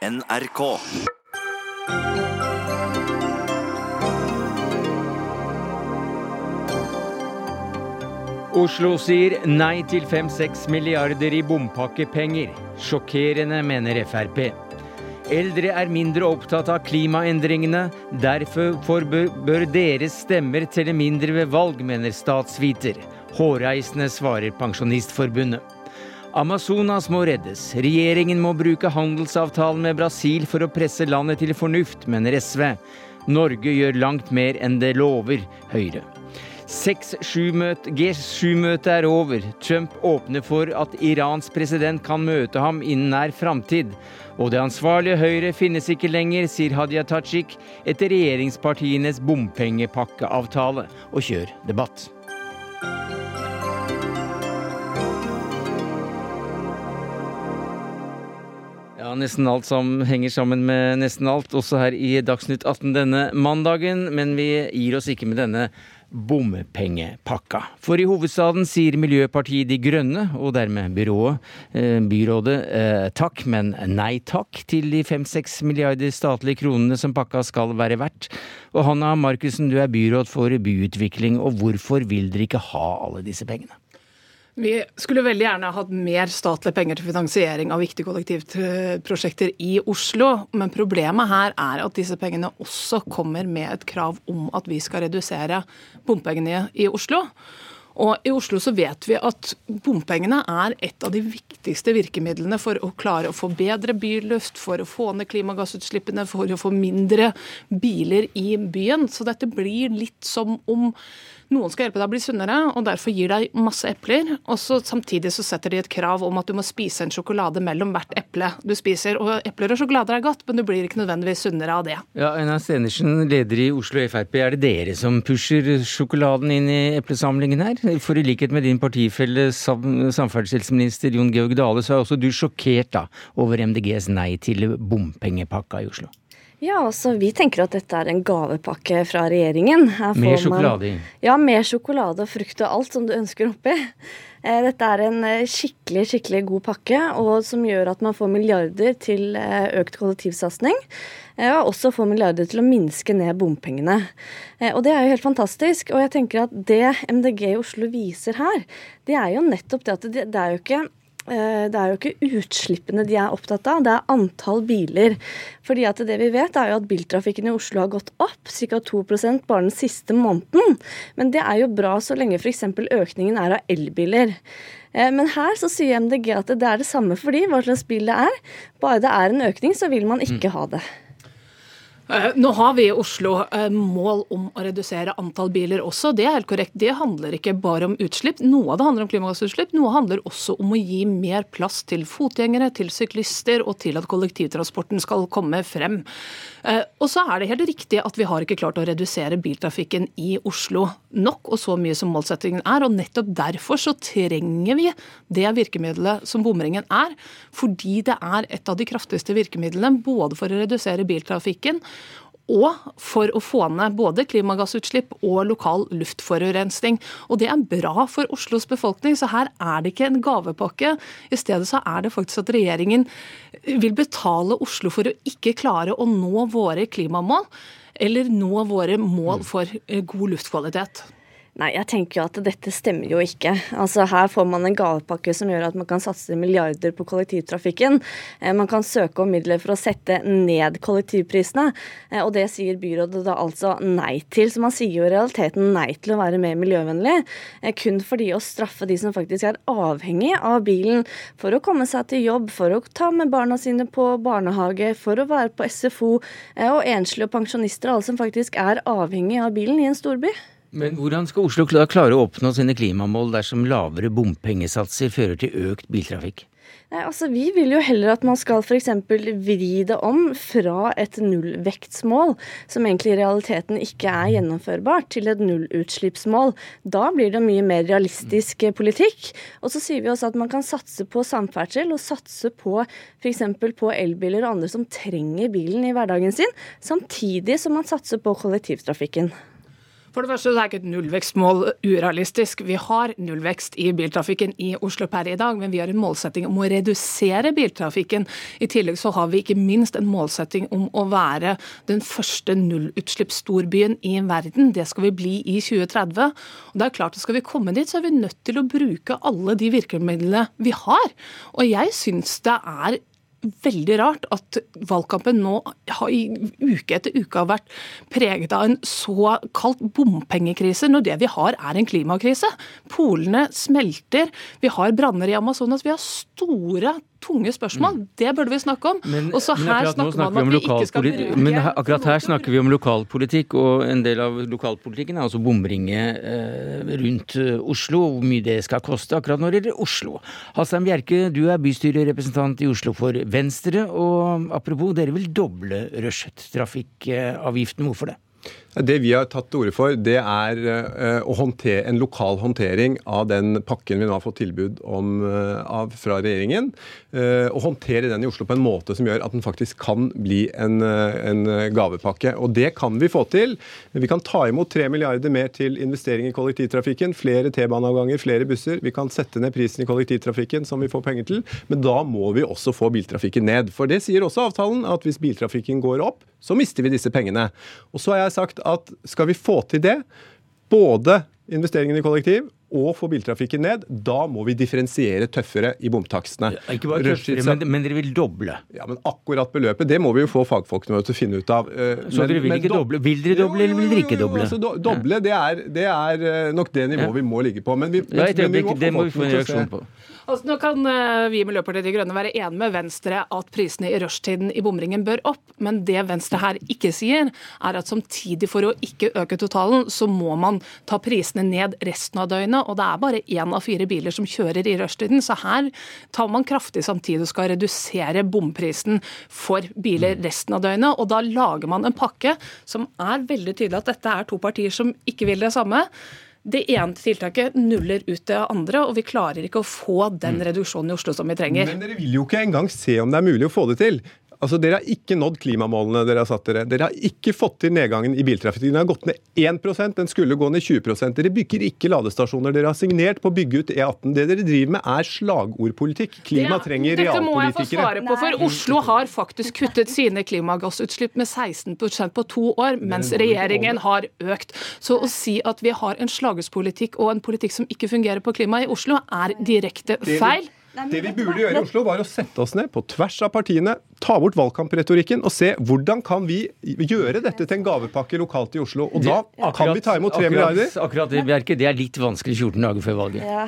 NRK. Oslo sier nei til 5-6 milliarder i bompakkepenger. Sjokkerende, mener Frp. Eldre er mindre opptatt av klimaendringene. Derfor bør deres stemmer telle mindre ved valg, mener statsviter. Hårreisende, svarer Pensjonistforbundet. Amazonas må reddes. Regjeringen må bruke handelsavtalen med Brasil for å presse landet til fornuft, mener SV. Norge gjør langt mer enn det lover Høyre. G7-møtet er over. Trump åpner for at Irans president kan møte ham innen nær framtid. Og det ansvarlige Høyre finnes ikke lenger, sier Hadia Tajik etter regjeringspartienes bompengepakkeavtale. Og kjør debatt. Ja, nesten alt som henger sammen med nesten alt, også her i Dagsnytt 18 denne mandagen. Men vi gir oss ikke med denne bompengepakka. For i hovedstaden sier Miljøpartiet De Grønne, og dermed byrået, eh, byrådet, eh, takk, men nei takk til de fem-seks milliarder statlige kronene som pakka skal være verdt. Og Hanna Markussen, du er byråd for byutvikling, og hvorfor vil dere ikke ha alle disse pengene? Vi skulle veldig gjerne hatt mer statlige penger til finansiering av viktige kollektivprosjekter i Oslo. Men problemet her er at disse pengene også kommer med et krav om at vi skal redusere bompengene i Oslo. Og I Oslo så vet vi at bompengene er et av de viktigste virkemidlene for å klare å få bedre byluft, for å få ned klimagassutslippene, for å få mindre biler i byen. Så dette blir litt som om noen skal hjelpe deg å bli sunnere, og derfor gir deg masse epler. Og så samtidig så setter de et krav om at du må spise en sjokolade mellom hvert eple du spiser. Og epler og sjokolader er godt, men du blir ikke nødvendigvis sunnere av det. Ja, Einar Stenersen, leder i Oslo Frp. Er det dere som pusher sjokoladen inn i eplesamlingen her? For i likhet med din partifelle samferdselsminister Jon Georg Dale, så er også du sjokkert da over MDGs nei til bompengepakka i Oslo. Ja, altså Vi tenker at dette er en gavepakke fra regjeringen. mer sjokolade i? Ja, mer sjokolade og frukt og alt som du ønsker oppi. Eh, dette er en eh, skikkelig skikkelig god pakke, og som gjør at man får milliarder til eh, økt kollektivsatsing. Og også får milliarder til å minske ned bompengene. Og det er jo helt fantastisk. Og jeg tenker at det MDG i Oslo viser her, det er jo nettopp det at det, det er jo ikke det er jo ikke utslippene de er opptatt av, det er antall biler. Fordi at det vi vet er jo at Biltrafikken i Oslo har gått opp ca. 2 bare den siste måneden. Men det er jo bra så lenge f.eks. økningen er av elbiler. Eh, men her så sier MDG at det er det samme for de, hva slags bil det er. Bare det er en økning, så vil man ikke ha det. Eh, nå har vi i Oslo eh, mål om å redusere antall biler også. Det er helt korrekt. Det handler ikke bare om utslipp. Noe av det handler om klimagassutslipp. Noe handler også om å gi mer plass til fotgjengere, til syklister og til at kollektivtransporten skal komme frem. Eh, og så er det helt riktig at vi har ikke klart å redusere biltrafikken i Oslo nok og så mye som målsettingen er. Og nettopp derfor så trenger vi det virkemidlet som bomringen er. Fordi det er et av de kraftigste virkemidlene både for å redusere biltrafikken og for å få ned både klimagassutslipp og lokal luftforurensning. Og det er bra for Oslos befolkning, så her er det ikke en gavepakke. I stedet så er det faktisk at regjeringen vil betale Oslo for å ikke klare å nå våre klimamål, eller nå våre mål for eh, god luftkvalitet. Nei, jeg tenker jo at dette stemmer jo ikke. Altså Her får man en gavepakke som gjør at man kan satse milliarder på kollektivtrafikken. Eh, man kan søke om midler for å sette ned kollektivprisene, eh, og det sier byrådet da altså nei til. Så man sier jo i realiteten nei til å være mer miljøvennlig, eh, kun fordi å straffe de som faktisk er avhengig av bilen for å komme seg til jobb, for å ta med barna sine på barnehage, for å være på SFO, og enslige og pensjonister, alle som faktisk er avhengig av bilen i en storby. Men hvordan skal Oslo klare å oppnå sine klimamål dersom lavere bompengesatser fører til økt biltrafikk? Nei, altså Vi vil jo heller at man skal f.eks. vri det om fra et nullvektsmål, som egentlig i realiteten ikke er gjennomførbart, til et nullutslippsmål. Da blir det mye mer realistisk politikk. Og så sier vi også at man kan satse på samferdsel, og satse på f.eks. på elbiler og andre som trenger bilen i hverdagen sin, samtidig som man satser på kollektivtrafikken. For det første så er ikke et nullvekstmål urealistisk. Vi har nullvekst i biltrafikken i Oslo per i dag, men vi har en målsetting om å redusere biltrafikken. I tillegg så har vi ikke minst en målsetting om å være den første nullutslippsstorbyen i verden. Det skal vi bli i 2030. Og det er klart at Skal vi komme dit, så er vi nødt til å bruke alle de virkemidlene vi har. Og jeg syns det er veldig rart at valgkampen nå har, i uke etter uke har vært preget av en såkalt bompengekrise, når det vi har er en klimakrise. Polene smelter, vi har branner i Amazonas. Vi har store tunge spørsmål. Mm. Det burde vi snakke om. Men, og så her snakker man om at vi ikke skal bruke Men akkurat her snakker vi om lokalpolitikk, og en del av lokalpolitikken er altså bomringe eh, rundt eh, Oslo, hvor mye det skal koste akkurat når det gjelder Oslo. Hassan Bjerke, du er bystyrerepresentant i Oslo for Venstre, og apropos, dere vil doble rushtrafikkavgiften. Hvorfor det? Det vi har tatt til orde for, det er uh, å håndtere, en lokal håndtering av den pakken vi nå har fått tilbud om uh, av, fra regjeringen. Å og håndtere den i Oslo på en måte som gjør at den faktisk kan bli en, en gavepakke. Og det kan vi få til. Vi kan ta imot 3 milliarder mer til investering i kollektivtrafikken. Flere T-baneavganger, flere busser. Vi kan sette ned prisen i kollektivtrafikken som vi får penger til. Men da må vi også få biltrafikken ned. For det sier også avtalen, at hvis biltrafikken går opp, så mister vi disse pengene. Og så har jeg sagt at skal vi få til det, både investeringen i kollektiv og få biltrafikken ned, da må vi differensiere tøffere i bomtakstene. Ja, ikke bare tøffere, men, men, dere vil doble? Ja, men Akkurat beløpet, det må vi jo få fagfolkene våre til å finne ut av. Eh, Så men, dere vil ikke doble? Vil dere doble, eller vil dere ikke doble? Jo, Altså, do, doble, det er, det er, eh, nok det nivået ja. vi må ligge på. Men vi, ja, men, vi må det må vi få en reaksjon på. Altså, nå kan uh, vi i Miljøpartiet De Grønne være enige med Venstre at prisene i rushtiden i bomringen bør opp, men det Venstre her ikke sier, er at samtidig for å ikke øke totalen, så må man ta prisene ned resten av døgnet. Og det er bare én av fire biler som kjører i rushtiden, så her tar man kraftig samtidig og skal redusere bomprisen for biler mm. resten av døgnet. Og da lager man en pakke som er veldig tydelig at dette er to partier som ikke vil det samme. Det ene tiltaket nuller ut det andre, og vi klarer ikke å få den mm. reduksjonen i Oslo som vi trenger. Men dere vil jo ikke engang se om det er mulig å få det til. Altså, Dere har ikke nådd klimamålene dere har satt dere. Dere har ikke fått til nedgangen i biltrafikken. Den har gått ned 1% den skulle gå ned 20% Dere bygger ikke ladestasjoner. Dere har signert på å bygge ut E18. Det dere driver med er slagordpolitikk. Klima ja, trenger realpolitikere. Dette må jeg få svare på, for Oslo har faktisk kuttet sine klimagassutslipp med 16% på to år, mens regjeringen har økt. Så å si at vi har en slagordspolitikk og en politikk som ikke fungerer på klima i Oslo, er direkte feil. Det vi burde gjøre i Oslo, var å sette oss ned på tvers av partiene, ta bort valgkampretorikken og se hvordan kan vi gjøre dette til en gavepakke lokalt i Oslo. Og da akkurat, kan vi ta imot tre milliarder. Akkurat det, Bjerke, det er litt vanskelig 14 dager før valget. Ja.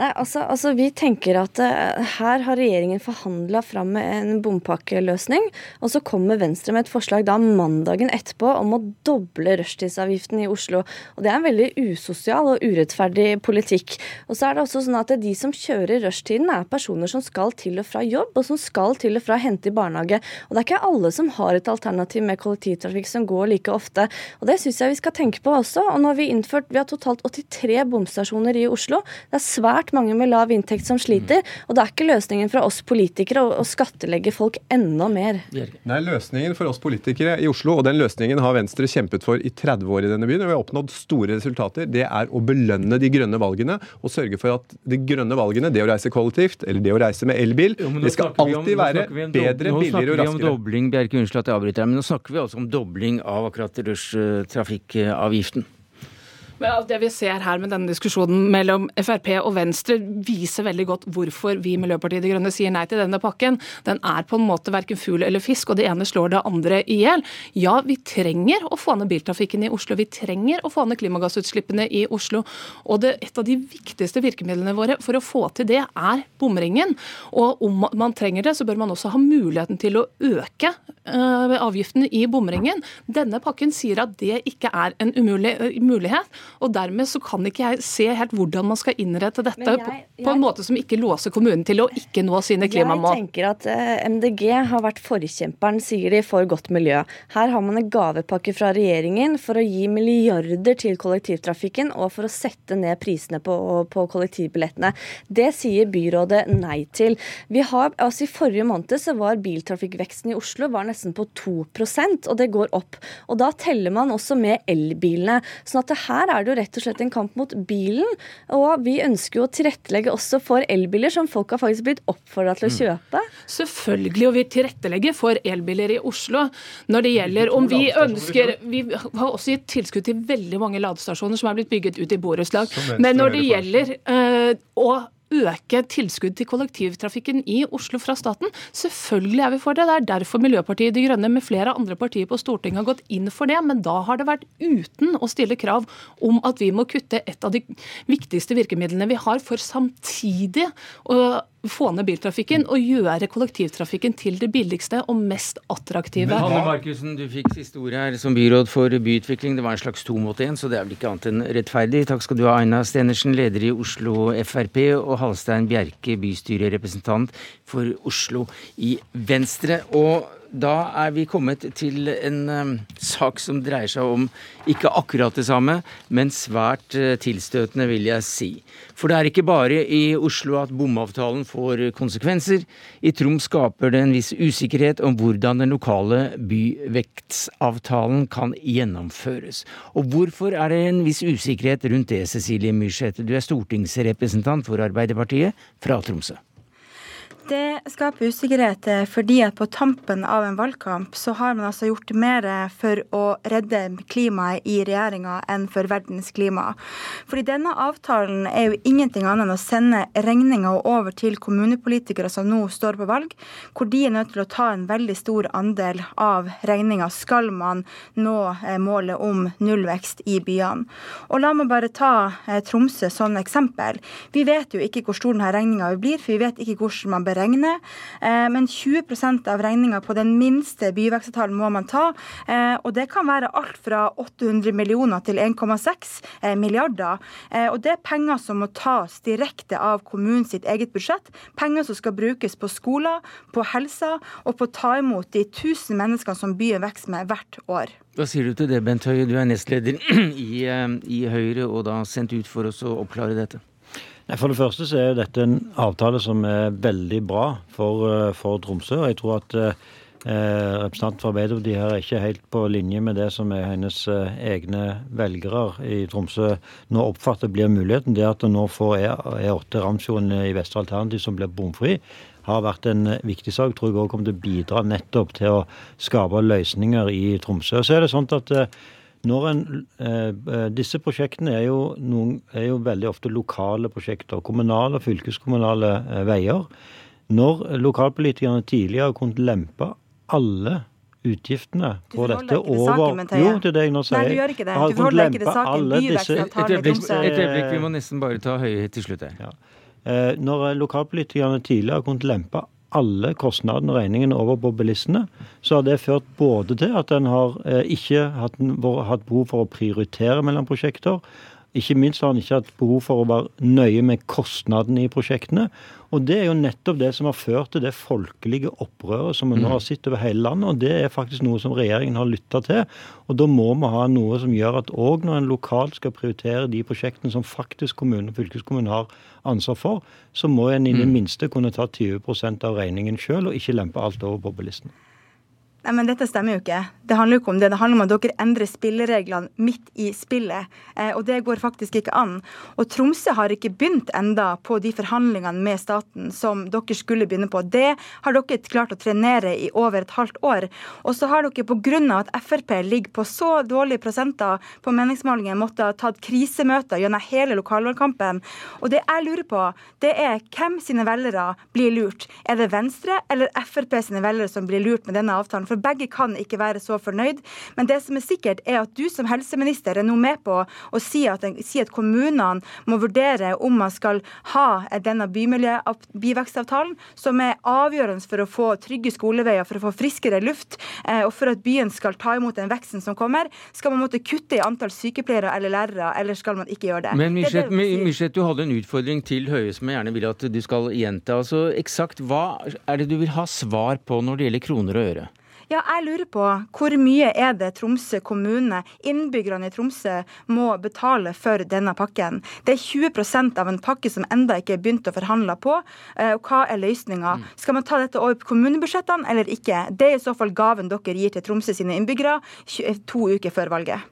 Nei, altså, altså, Vi tenker at uh, her har regjeringen forhandla fram en bompakkeløsning, og så kommer Venstre med et forslag da mandagen etterpå om å doble rushtidsavgiften i Oslo. Og Det er en veldig usosial og urettferdig politikk. Og så er det også sånn at de som kjører rushtiden, er personer som skal til og fra jobb, og som skal til og fra hente i barnehage. Og det er ikke alle som har et alternativ med kollektivtrafikk som går like ofte. Og det syns jeg vi skal tenke på også. Og nå har vi innført Vi har totalt 83 bomstasjoner i Oslo. Det er svært mange med lav inntekt som sliter. Og det er ikke løsningen fra oss politikere å, å skattelegge folk enda mer. Nei, løsningen for oss politikere i Oslo, og den løsningen har Venstre kjempet for i 30 år i denne byen, og vi har oppnådd store resultater, det er å belønne de grønne valgene og sørge for at de grønne valgene, det å reise kollektivt, eller det å reise med elbil. Jo, det skal alltid om, være bedre. Nå snakker vi om dobling, Bjerke, unnskyld at jeg avbryter, men nå snakker vi altså om dobling av akkurat rushtrafikkavgiften. Men det vi ser her med denne diskusjonen mellom Frp og Venstre, viser veldig godt hvorfor vi i Miljøpartiet De Grønne sier nei til denne pakken. Den er på en måte verken fugl eller fisk, og det ene slår det andre i hjel. Ja, vi trenger å få ned biltrafikken i Oslo. Vi trenger å få ned klimagassutslippene i Oslo. Og det, et av de viktigste virkemidlene våre for å få til det, er bomringen. Og om man trenger det, så bør man også ha muligheten til å øke øh, avgiften i bomringen. Denne pakken sier at det ikke er en umulig, uh, mulighet. Og dermed så kan ikke jeg se helt hvordan man skal innrette dette jeg, jeg, på en måte som ikke låser kommunen til å ikke nå sine klimamål. Jeg tenker at uh, MDG har vært forkjemperen, sier de, for godt miljø. Her har man en gavepakke fra regjeringen for å gi milliarder til kollektivtrafikken og for å sette ned prisene på, på kollektivbillettene. Det sier byrådet nei til. Vi har, altså I forrige måned så var biltrafikkveksten i Oslo var nesten på 2% og det går opp. Og Da teller man også med elbilene. sånn at det her er det jo rett og slett en kamp mot bilen. Og vi ønsker jo å tilrettelegge også for elbiler, som folk har faktisk blitt oppfordra til å mm. kjøpe. Selvfølgelig, og vi tilrettelegger for elbiler i Oslo. Når det gjelder om vi ønsker Vi har også gitt tilskudd til veldig mange ladestasjoner som er blitt bygget ut i borettslag. Men når det gjelder øh, å øke tilskudd til kollektivtrafikken i Oslo fra staten. Selvfølgelig er vi for det. Det er derfor Miljøpartiet De Grønne med flere andre partier på Stortinget har gått inn for det. Men da har det vært uten å stille krav om at vi må kutte et av de viktigste virkemidlene vi har for samtidig å få ned biltrafikken og gjøre kollektivtrafikken til det billigste og mest attraktive. Men Hanne Markussen, du fikk siste ordet her som byråd for byutvikling. Det var en slags to mot én, så det er vel ikke annet enn rettferdig. Takk skal du ha, Aina Stenersen, leder i Oslo Frp, og Halstein Bjerke, bystyrerepresentant for Oslo i Venstre. Og da er vi kommet til en um, sak som dreier seg om ikke akkurat det samme, men svært uh, tilstøtende, vil jeg si. For det er ikke bare i Oslo at bomavtalen får konsekvenser. I Troms skaper det en viss usikkerhet om hvordan den lokale byvektsavtalen kan gjennomføres. Og hvorfor er det en viss usikkerhet rundt det, Cecilie Myrseth? Du er stortingsrepresentant for Arbeiderpartiet fra Tromsø. Det skaper usikkerhet eh, fordi at på tampen av en valgkamp så har man altså gjort mer for å redde klimaet i regjeringa enn for verdens klima. Fordi denne avtalen er jo ingenting annet enn å sende regninga over til kommunepolitikere som nå står på valg, hvor de er nødt til å ta en veldig stor andel av regninga skal man nå eh, målet om nullvekst i byene. Og la meg bare ta eh, Tromsø som eksempel. Vi vet jo ikke hvor stor denne regninga blir, for vi vet ikke hvordan man beregne. Eh, men 20% av regninga på den minste byvekstavtalen må man ta. Eh, og det kan være alt fra 800 millioner til 1,6 eh, milliarder. Og det er penger som må tas direkte av kommunen sitt eget budsjett. Penger som skal brukes på skoler, på helsa og på å ta imot de 1000 menneskene som byen vokser med hvert år. Hva sier du til det, Bent Høie? Du er nestleder i, i Høyre og da sendt ut for oss å oppklare dette. For det første så er dette en avtale som er veldig bra for, eh, for Tromsø. og jeg tror at eh, representanten for Arbeiderpartiet her er ikke helt på linje med det som er hennes eh, egne velgere i Tromsø nå oppfatter blir muligheten. Det at en nå får E8 e Ramsfjorden i Vestre Alternativ som blir bomfri, har vært en viktig sak. Tror jeg også kommer til å bidra nettopp til å skape løsninger i Tromsø. Så er det sånn at en, eh, eh, disse prosjektene er jo, noen, er jo, veldig ofte lokale prosjekter. Kommunale og fylkeskommunale eh, veier. Når lokalpolitikerne tidligere har kunnet lempe alle utgiftene på dette over Jo, det er det jeg nå sier. Nei, du gjør ikke det. Du forholder ikke til saken. Øyeblikk, et øyeblikk, vi må nesten bare ta høyhet til slutt her. Ja. Eh, når lokalpolitikerne tidligere har kunnet lempe alle kostnadene og regningene over på bilistene, så har det ført både til at en har eh, ikke hatt, hatt behov for å prioritere mellom prosjekter, ikke minst har han ikke hatt behov for å være nøye med kostnadene i prosjektene. Og det er jo nettopp det som har ført til det folkelige opprøret som vi nå har mm. sett over hele landet. Og det er faktisk noe som regjeringen har lytta til. Og da må vi ha noe som gjør at òg når en lokalt skal prioritere de prosjektene som faktisk kommunen og fylkeskommunen har ansvar for, så må en i det mm. minste kunne ta 20% av regningen sjøl, og ikke lempe alt over på bilistene. Nei, men Dette stemmer jo ikke. Det handler jo ikke om det. Det handler om at dere endrer spillereglene midt i spillet. Eh, og det går faktisk ikke an. Og Tromsø har ikke begynt enda på de forhandlingene med staten som dere skulle begynne på. Det har dere klart å trenere i over et halvt år. Og så har dere pga. at Frp ligger på så dårlige prosenter på meningsmålingene, måtte ha tatt krisemøter gjennom hele lokalvalgkampen. Og det jeg lurer på, det er hvem sine velgere blir lurt. Er det Venstre eller Frp sine velgere som blir lurt med denne avtalen? For For begge kan ikke være så fornøyd. Men det som er sikkert, er at du som helseminister er nå med på å si at, si at kommunene må vurdere om man skal ha denne byvekstavtalen, som er avgjørende for å få trygge skoleveier, for å få friskere luft, eh, og for at byen skal ta imot den veksten som kommer. Skal man måtte kutte i antall sykepleiere eller lærere, eller skal man ikke gjøre det? Men Myrseth, du hadde en utfordring til Høie som jeg gjerne vil at du skal gjenta. Altså, Eksakt hva er det du vil ha svar på når det gjelder kroner og øre? Ja, jeg lurer på hvor mye er det Tromsø kommune, innbyggerne i Tromsø, må betale for denne pakken? Det er 20% av en pakke som enda ikke er begynt å forhandle på. Eh, hva er løsninga? Mm. Skal man ta dette over på kommunebudsjettene eller ikke? Det er i så fall gaven dere gir til Tromsø sine innbyggere to uker før valget.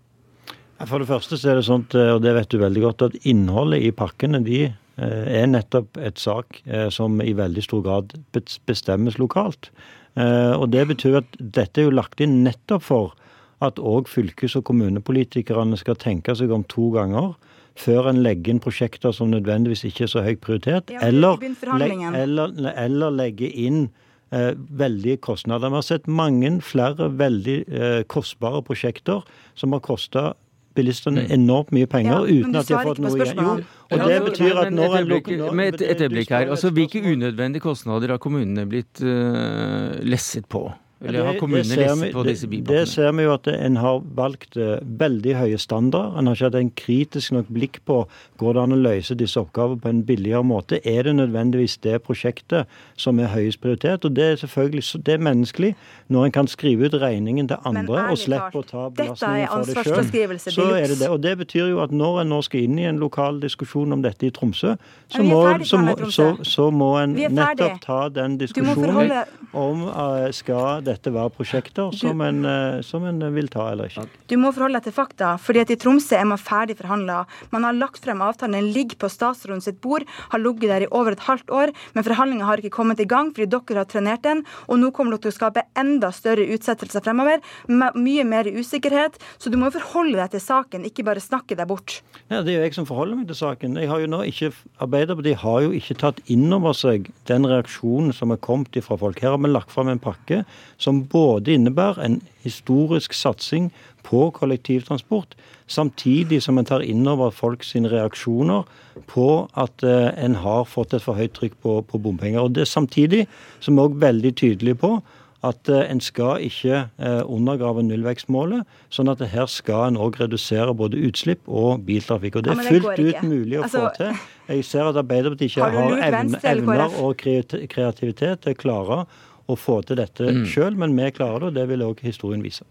For det første så er det sånn, og det vet du veldig godt, at innholdet i pakkene de eh, er nettopp et sak eh, som i veldig stor grad bestemmes lokalt. Eh, og Det betyr at dette er jo lagt inn nettopp for at òg fylkes- og kommunepolitikerne skal tenke seg om to ganger før en legger inn prosjekter som nødvendigvis ikke er så høy prioritet, eller, eller, eller legge inn eh, veldige kostnader. Vi har sett mange flere veldig eh, kostbare prosjekter som har kosta bilistene mm. enormt mye penger ja, uten at de har fått noe igjen. Jo, og det betyr at når en lukker Med et, et øyeblikk her. altså Hvilke unødvendige kostnader har kommunene blitt uh, lesset på? Eller har kommunene lest på disse bypakkene? Det ser vi jo at en har valgt eh, veldig høye standarder. En har ikke hatt en kritisk nok blikk på går det an å løse disse oppgavene på en billigere måte. Er det nødvendigvis det prosjektet som er høyest prioritet? Og det er selvfølgelig det er menneskelig når en kan skrive ut regningen til andre og slipper å ta belastningen for det sjøl. Så er det det. Og det betyr jo at når en nå skal inn i en lokal diskusjon om dette i Tromsø, så må, så må, så, så må en nettopp ta den diskusjonen om uh, skal dette være prosjekter som en, uh, som en, vil ta eller ikke. Du må forholde deg til fakta. fordi at I Tromsø er man ferdig forhandla. Man har lagt frem avtalen. Den ligger på statsråden sitt bord, har ligget der i over et halvt år. Men forhandlinga har ikke kommet i gang fordi dere har trenert den. Og nå kommer dere til å skape enda større utsettelser fremover. Mye mer usikkerhet. Så du må forholde deg til saken, ikke bare snakke deg bort. Ja, Det er jo jeg som forholder meg til saken. Jeg har jo nå ikke, Arbeiderpartiet har jo ikke tatt inn over seg den reaksjonen som er kommet fra folk. Her har vi lagt fram en pakke som både innebærer en historisk satsing på kollektivtransport, samtidig som en tar inn over folk sine reaksjoner på at eh, en har fått et for høyt trykk på, på bompenger. Og det Samtidig som vi er veldig tydelige på at eh, en skal ikke eh, undergrave nullvekstmålet. Sånn at her skal en òg redusere både utslipp og biltrafikk. Og det er fullt ut mulig å altså, få til. Jeg ser at Arbeiderpartiet ikke har, har evne, evner og kreativitet til å klare å få til dette mm. sjøl, men vi klarer det, og det vil òg historien vise.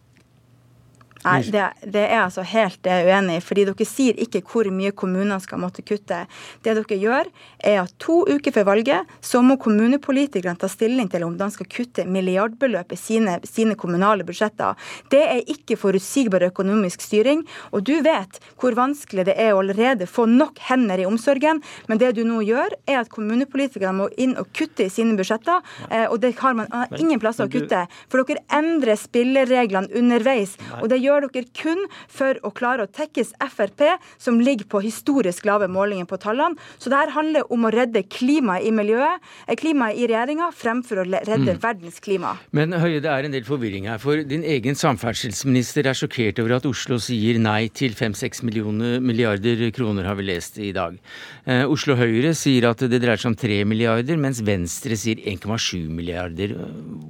Nei, det, det, er altså helt uenig i. fordi Dere sier ikke hvor mye kommunene skal måtte kutte. Det dere gjør, er at to uker før valget så må kommunepolitikerne ta stilling til om de skal kutte milliardbeløp i sine, sine kommunale budsjetter. Det er ikke forutsigbar økonomisk styring. Og du vet hvor vanskelig det er å allerede få nok hender i omsorgen. Men det du nå gjør, er at kommunepolitikerne må inn og kutte i sine budsjetter. Eh, og det har man ingen plasser å kutte. For dere endrer spillereglene underveis. og det gjør gjør dere kun for å klare å tekkes Frp, som ligger på historisk lave målinger på tallene. Så det her handler om å redde klimaet i miljøet, eh, klimaet i regjeringa, fremfor å redde mm. verdens klima. Men Høie, det er en del forvirring her. For din egen samferdselsminister er sjokkert over at Oslo sier nei til 5-6 milliarder kroner, har vi lest i dag. Eh, Oslo Høyre sier at det dreier seg om 3 milliarder, mens Venstre sier 1,7 milliarder.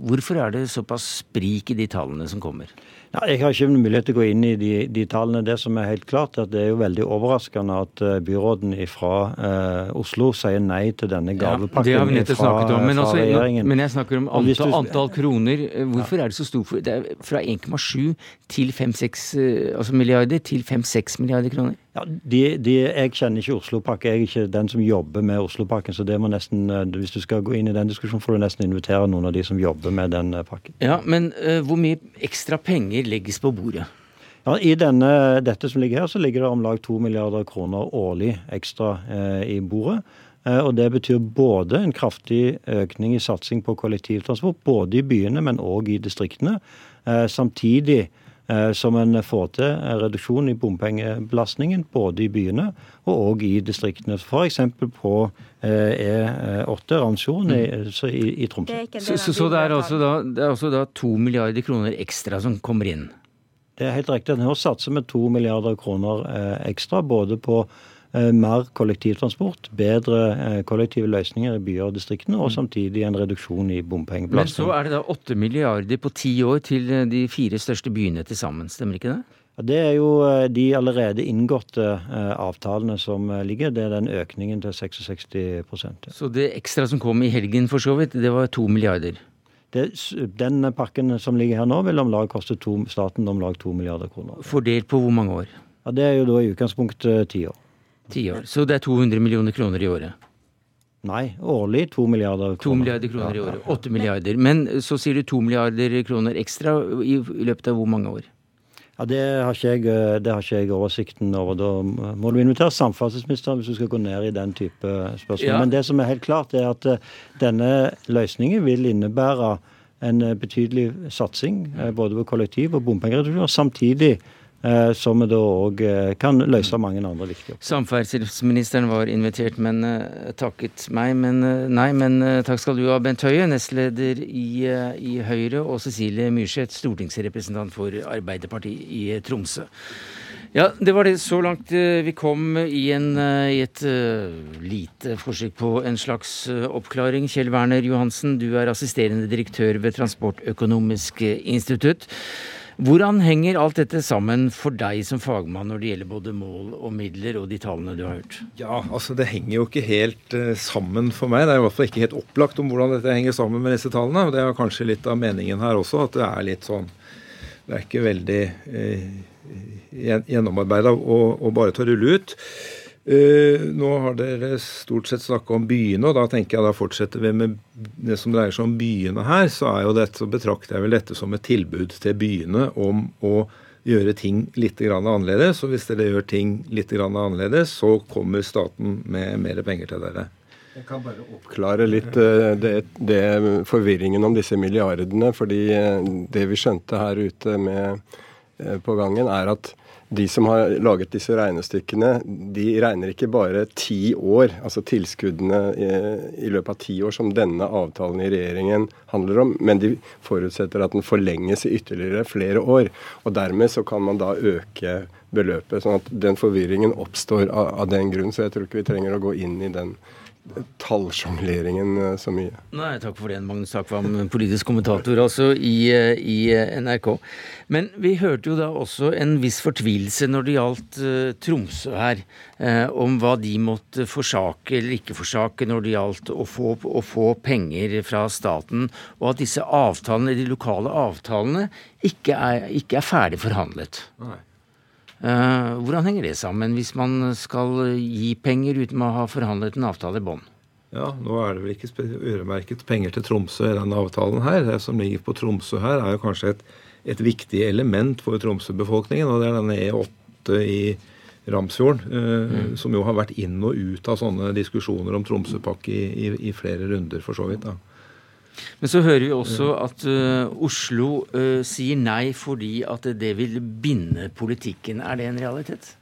Hvorfor er det såpass sprik i de tallene som kommer? Ja, jeg har ikke mulighet til å gå inn i de, de, tallene. Det som er helt klart, er at det er jo veldig overraskende at uh, byråden fra eh, Oslo sier nei til denne gavepakken ja, det har vi nettopp snakket om. Men, også, regjeringen. men jeg snakker om antall, antall kroner. Hvorfor ja. er det så stort? Det er fra 1,7 til 5-6 altså milliarder til 5-6 milliarder kroner? Ja, de, de, Jeg kjenner ikke Oslopakke. Jeg er ikke den som jobber med Oslopakken. Så det må nesten, eh, hvis du skal gå inn i den diskusjonen, får du nesten invitere noen av de som jobber med den eh, pakken. Ja, Men uh, hvor mye ekstra penger legges på bordet? Ja, I denne, dette som ligger her, så ligger det om lag 2 milliarder kroner årlig ekstra eh, i bordet. Eh, og Det betyr både en kraftig økning i satsing på kollektivtransport, både i byene, men òg i distriktene. Eh, samtidig som en får til reduksjon i bompengebelastningen både i byene og òg i distriktene. F.eks. på E8 Randsfjorden i, i, i Tromsø. Så, så, så, det er altså da, det er altså da to milliarder kroner ekstra som kommer inn? Det er helt riktig. Nå satser vi to milliarder kroner ekstra både på Eh, mer kollektivtransport, bedre eh, kollektive løsninger i byer og distriktene, og mm. samtidig en reduksjon i bompengebelastning. Men så er det da 8 milliarder på ti år til eh, de fire største byene til sammen, stemmer ikke det? Det er jo de allerede inngåtte avtalene som ligger. Det er den økningen til 66 ja. Så det ekstra som kom i helgen for så vidt, det var to milliarder? Det, den pakken som ligger her nå, vil om lag koste to, staten om lag to milliarder kroner. Fordelt på hvor mange år? Ja, Det er jo da i utgangspunktet ti år. Ti år. Så det er 200 millioner kroner i året? Nei, årlig 2 milliarder kroner. 2 milliarder kroner i året. 8 milliarder. Men så sier du 2 milliarder kroner ekstra i, løpet av hvor mange år? Ja, Det har ikke jeg, det har ikke jeg oversikten over. Da må du invitere samferdselsministeren hvis du skal gå ned i den type spørsmål. Ja. Men det som er helt klart, er at eh, denne løsningen vil innebære en eh, betydelig satsing eh, både på kollektiv og bompengereduksjon. Samtidig Eh, som vi da òg eh, kan løse mange andre viktige oppgaver. Samferdselsministeren var invitert, men uh, takket meg. Men nei, men takk skal du ha, Bent Høie, nestleder i, i Høyre, og Cecilie Myrseth, stortingsrepresentant for Arbeiderpartiet i Tromsø. Ja, det var det så langt vi kom i, en, i et lite forsøk på en slags oppklaring. Kjell Werner Johansen, du er assisterende direktør ved Transportøkonomisk institutt. Hvordan henger alt dette sammen for deg som fagmann når det gjelder både mål og midler og de tallene du har hørt? Ja, altså Det henger jo ikke helt uh, sammen for meg. Det er i hvert fall ikke helt opplagt om hvordan dette henger sammen med disse tallene. Det er kanskje litt av meningen her også, at det er litt sånn Det er ikke veldig uh, gjennomarbeida å bare ta rulle ut. Uh, nå har dere stort sett snakka om byene, og da tenker jeg da fortsetter vi med det som dreier seg om byene her. Så er jo dette, så betrakter jeg vel dette som et tilbud til byene om å gjøre ting litt annerledes. Og hvis dere gjør ting litt annerledes, så kommer staten med mer penger til dere. Jeg kan bare oppklare litt uh, det, det, forvirringen om disse milliardene. fordi uh, det vi skjønte her ute med, på gangen, er at de som har laget disse regnestykkene, de regner ikke bare ti år, altså tilskuddene i, i, løpet av ti år, som denne avtalen i regjeringen handler om, men de forutsetter at den forlenges i ytterligere flere år. Og dermed så kan man da øke beløpet. sånn at den forvirringen oppstår av, av den grunn. Så jeg tror ikke vi trenger å gå inn i den tallsjongleringen eh, så mye. Nei, takk for det, Magnus Takvam, politisk kommentator altså i, eh, i, eh, NRK. Men vi hørte jo da også en viss fortvilelse når det gjaldt uh, Tromsø her, uh, om hva de måtte forsake eller ikke forsake når det gjaldt å få, å få, penger fra staten, og at disse avtalene, de lokale avtalene ikke er, ikke er ferdig forhandlet. Nei. Eh, hvordan henger det sammen, hvis man skal gi penger uten å ha forhandlet en avtale i bånn? Ja, nå er det vel ikke øremerket penger til Tromsø i denne avtalen her. Det som ligger på Tromsø her, er jo kanskje et, et viktig element for Tromsø-befolkningen. Og det er denne E8 i Ramsfjorden, eh, mm. som jo har vært inn og ut av sånne diskusjoner om Tromsøpakke i, i, i flere runder, for så vidt. da. Men så hører vi også at uh, Oslo uh, sier nei fordi at det vil binde politikken. Er det en realitet?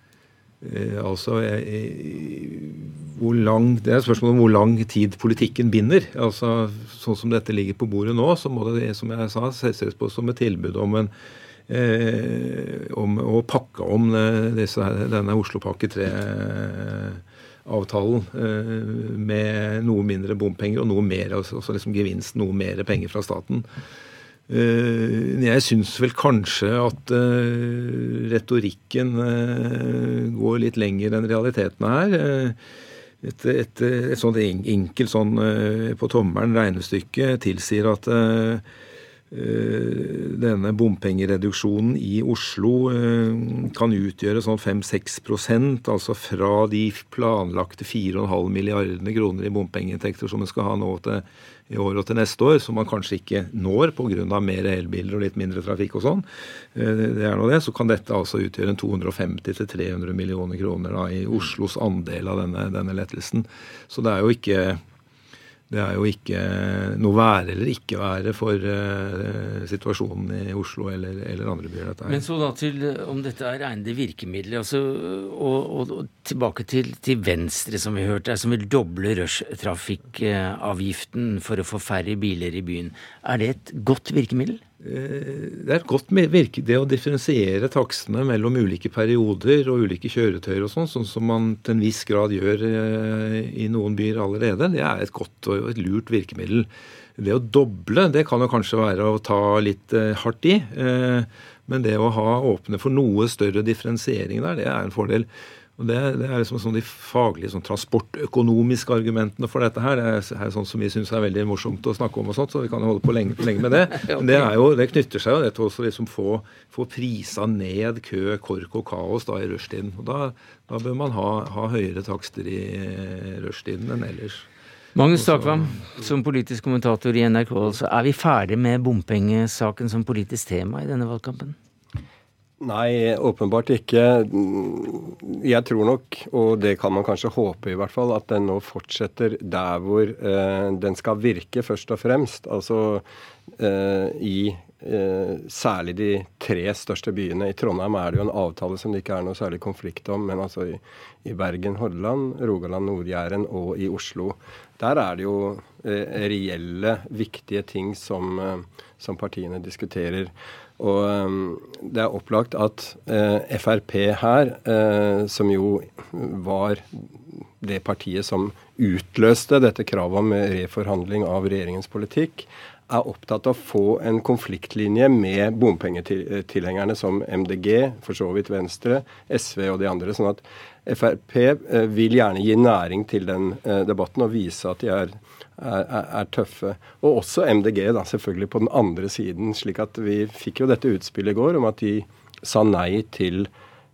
Eh, altså, hvor lang, Det er et spørsmål om hvor lang tid politikken binder. Altså, Sånn som dette ligger på bordet nå, så må det som jeg sa, ses på som et tilbud om, en, eh, om å pakke om disse, denne Oslopakke 3. Eh, avtalen eh, med noe mindre bompenger og noe mer, også liksom gevinst, noe mer penger fra staten. Eh, jeg syns vel kanskje at eh, retorikken går litt lenger enn realitetene her. Et, et, et sånt enkelt sånn på tommelen regnestykke tilsier at denne bompengereduksjonen i Oslo eh, kan utgjøre sånn 5-6% altså fra de planlagte 4,5 milliardene kroner i bompengeinntekter som en skal ha nå til i år og til neste år, som man kanskje ikke når pga. mer elbiler og litt mindre trafikk og sånn, eh, det er nå det, så kan dette altså utgjøre 250-300 millioner kroner da, i Oslos andel av denne, denne lettelsen. Så det er jo ikke det er jo ikke noe være eller ikke være for uh, situasjonen i Oslo eller, eller andre byer. Dette Men så da til om dette er egnede virkemidler. Altså, og, og, og, tilbake til, til, Venstre, som vi hørte, som vil doble rushtrafikkavgiften for å få færre biler i byen. Er det et godt virkemiddel? Eh, det er et godt virke, det å differensiere takstene mellom ulike perioder og ulike kjøretøyer og sånn, sånn som man til en viss grad gjør eh, i noen byer allerede, det er et godt og et lurt virkemiddel. Det å doble, det kan jo kanskje være å ta litt eh, hardt i. Men det å ha åpne for noe større differensiering der, det er en fordel. Og Det, det er liksom sånn de faglige sånn transportøkonomiske argumentene for dette her. Det er, sånn som vi syns er veldig morsomt å snakke om, og sånt, så vi kan holde på lenge, lenge med det. Men det, jo, det, knytter seg jo til å liksom få, få prisa ned kø, kork og kaos da i rushtiden. Og da, da bør man ha, ha, høyere takster i rushtiden enn ellers. Magnus Takvam, som politisk kommentator i NRK, så er vi ferdig med bompengesaken som politisk tema i denne valgkampen? Nei, åpenbart ikke. Jeg tror nok, og det kan man kanskje håpe i hvert fall, at den nå fortsetter der hvor eh, den skal virke, først og fremst. Altså eh, i eh, særlig de tre største byene. I Trondheim er det jo en avtale som det ikke er noe særlig konflikt om, men altså i, i Bergen, Hordaland, Rogaland, Nord-Jæren og i Oslo. Der er det jo eh, reelle, viktige ting som, eh, som partiene diskuterer. Og um, det er opplagt at uh, Frp her, uh, som jo var det partiet som utløste dette kravet om reforhandling av regjeringens politikk, er opptatt av å få en konfliktlinje med bompengetilhengerne som MDG, for så vidt Venstre, SV og de andre. sånn at Frp uh, vil gjerne gi næring til den debatten og vise at de er er, er, tøffe. Og også MDG, da, selvfølgelig på den andre siden. slik at vi fikk jo dette utspillet i går om at de sa nei til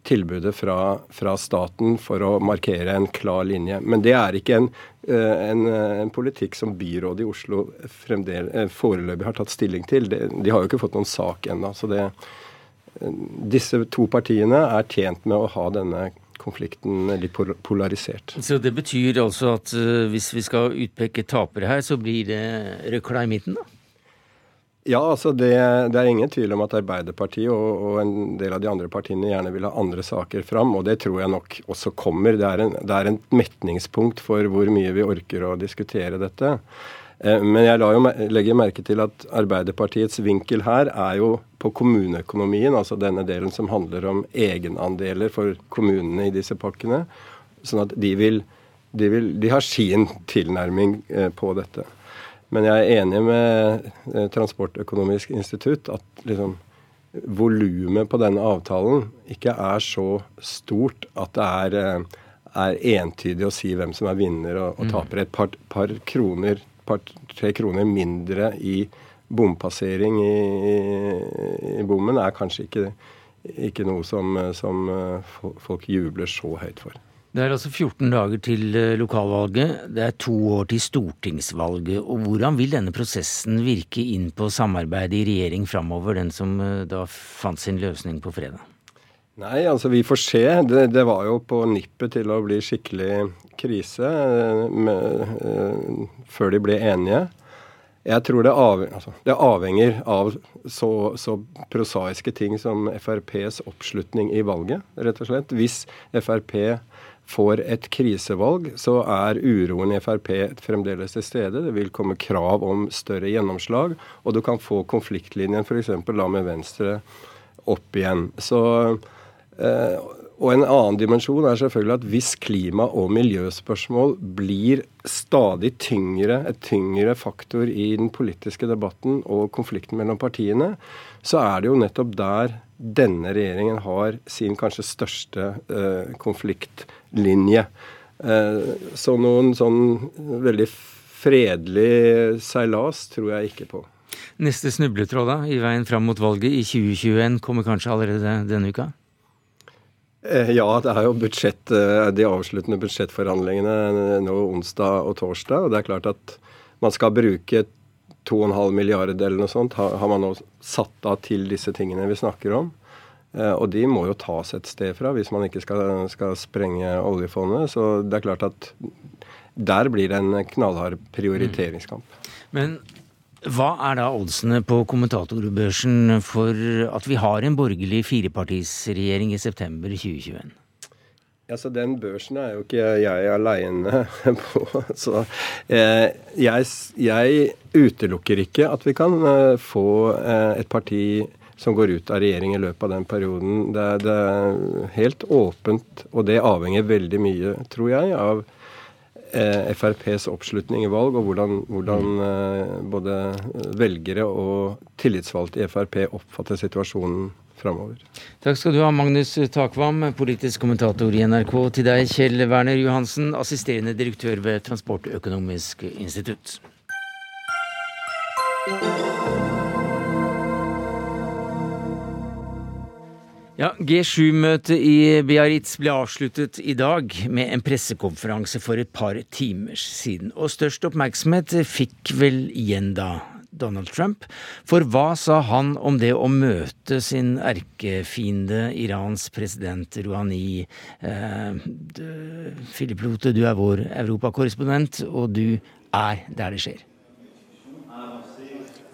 tilbudet fra, fra staten for å markere en klar linje. Men det er ikke en, eh, en, en politikk som byrådet i Oslo eh, foreløpig har tatt stilling til. De, de har jo ikke fått noen sak ennå. Eh, disse to partiene er tjent med å ha denne konflikten litt polarisert. Så det betyr altså at uh, hvis vi skal utpeke tapere her, så blir det røkla i midten, da? Ja, altså det, det, er ingen tvil om at Arbeiderpartiet og, og, en del av de andre partiene gjerne vil ha andre saker fram, og det tror jeg nok også kommer. Det er, en, det er et metningspunkt for hvor mye vi orker å diskutere dette. Eh, men jeg jo, legger merke til at Arbeiderpartiets vinkel her er jo på kommuneøkonomien, altså denne delen som handler om egenandeler for kommunene i disse pakkene. Sånn at de vil De, vil, de har sin tilnærming eh, på dette. Men jeg er enig med eh, Transportøkonomisk institutt at liksom volumet på denne avtalen ikke er så stort at det er, er entydig å si hvem som er vinner og, og mm. taper. Et par, par kroner par-tre kroner mindre i bompassering i, i, bommen er kanskje ikke, ikke noe som, som, eh, folk jubler så høyt for. Det er altså 14 dager til eh, lokalvalget. Det er to år til stortingsvalget. og Hvordan vil denne prosessen virke inn på samarbeidet i regjering framover, den som eh, da fant sin løsning på fredag? Nei, altså vi får se. Det, det, var jo på nippet til å bli skikkelig krise med, uh, før de ble enige. Jeg tror det, av, altså, det avhenger av så, så, prosaiske ting som FrPs oppslutning i valget, rett og slett. Hvis Frp får et krisevalg, så er uroen i Frp fremdeles til stede. Det vil komme krav om større gjennomslag, og du kan få konfliktlinjen f.eks. med Venstre opp igjen. Så Eh, og en annen dimensjon er selvfølgelig at hvis klima- og miljøspørsmål blir stadig tyngre, et tyngre faktor i den politiske debatten og konflikten mellom partiene, så er det jo nettopp der denne regjeringen har sin kanskje største eh, konfliktlinje. Eh, så noen sånn veldig fredelig seilas tror jeg ikke på. Neste snubletråd da, i veien fram mot valget i 2021 kommer kanskje allerede denne uka? Eh, ja, det er jo budsjett, eh, de avsluttende budsjettforhandlingene nå onsdag og torsdag. og Det er klart at man skal bruke 2,5 milliarder eller noe sånt, har man nå satt av til disse tingene vi snakker om. Eh, og de må jo tas et sted fra hvis man ikke skal, skal sprenge oljefondet. Så det er klart at der blir det en knallhard prioriteringskamp. Men hva er da oddsene på kommentatorbørsen for at vi har en borgerlig firepartisregjering i september 2021? Altså, Den børsen er jo ikke jeg aleine på. Så eh, jeg, jeg, utelukker ikke at vi kan eh, få eh, et parti som går ut av regjering i løpet av den perioden. Det, det, er helt åpent, og det avhenger veldig mye, tror jeg, av FrPs oppslutning i valg, og hvordan, hvordan eh, både velgere og tillitsvalgte i Frp oppfatter situasjonen framover. Takk skal du ha, Magnus Takvam, politisk kommentator i NRK. Til deg, Kjell Werner Johansen, assisterende direktør ved Transportøkonomisk institutt. Ja, G7-møtet i Biarritz ble avsluttet i dag med en pressekonferanse for et par timer siden. Og størst oppmerksomhet fikk vel igjen da Donald Trump. For hva sa han om det å møte sin erkefiende, Irans president Rouhani? Eh, Lote, du er vår europakorrespondent, og du er der det skjer.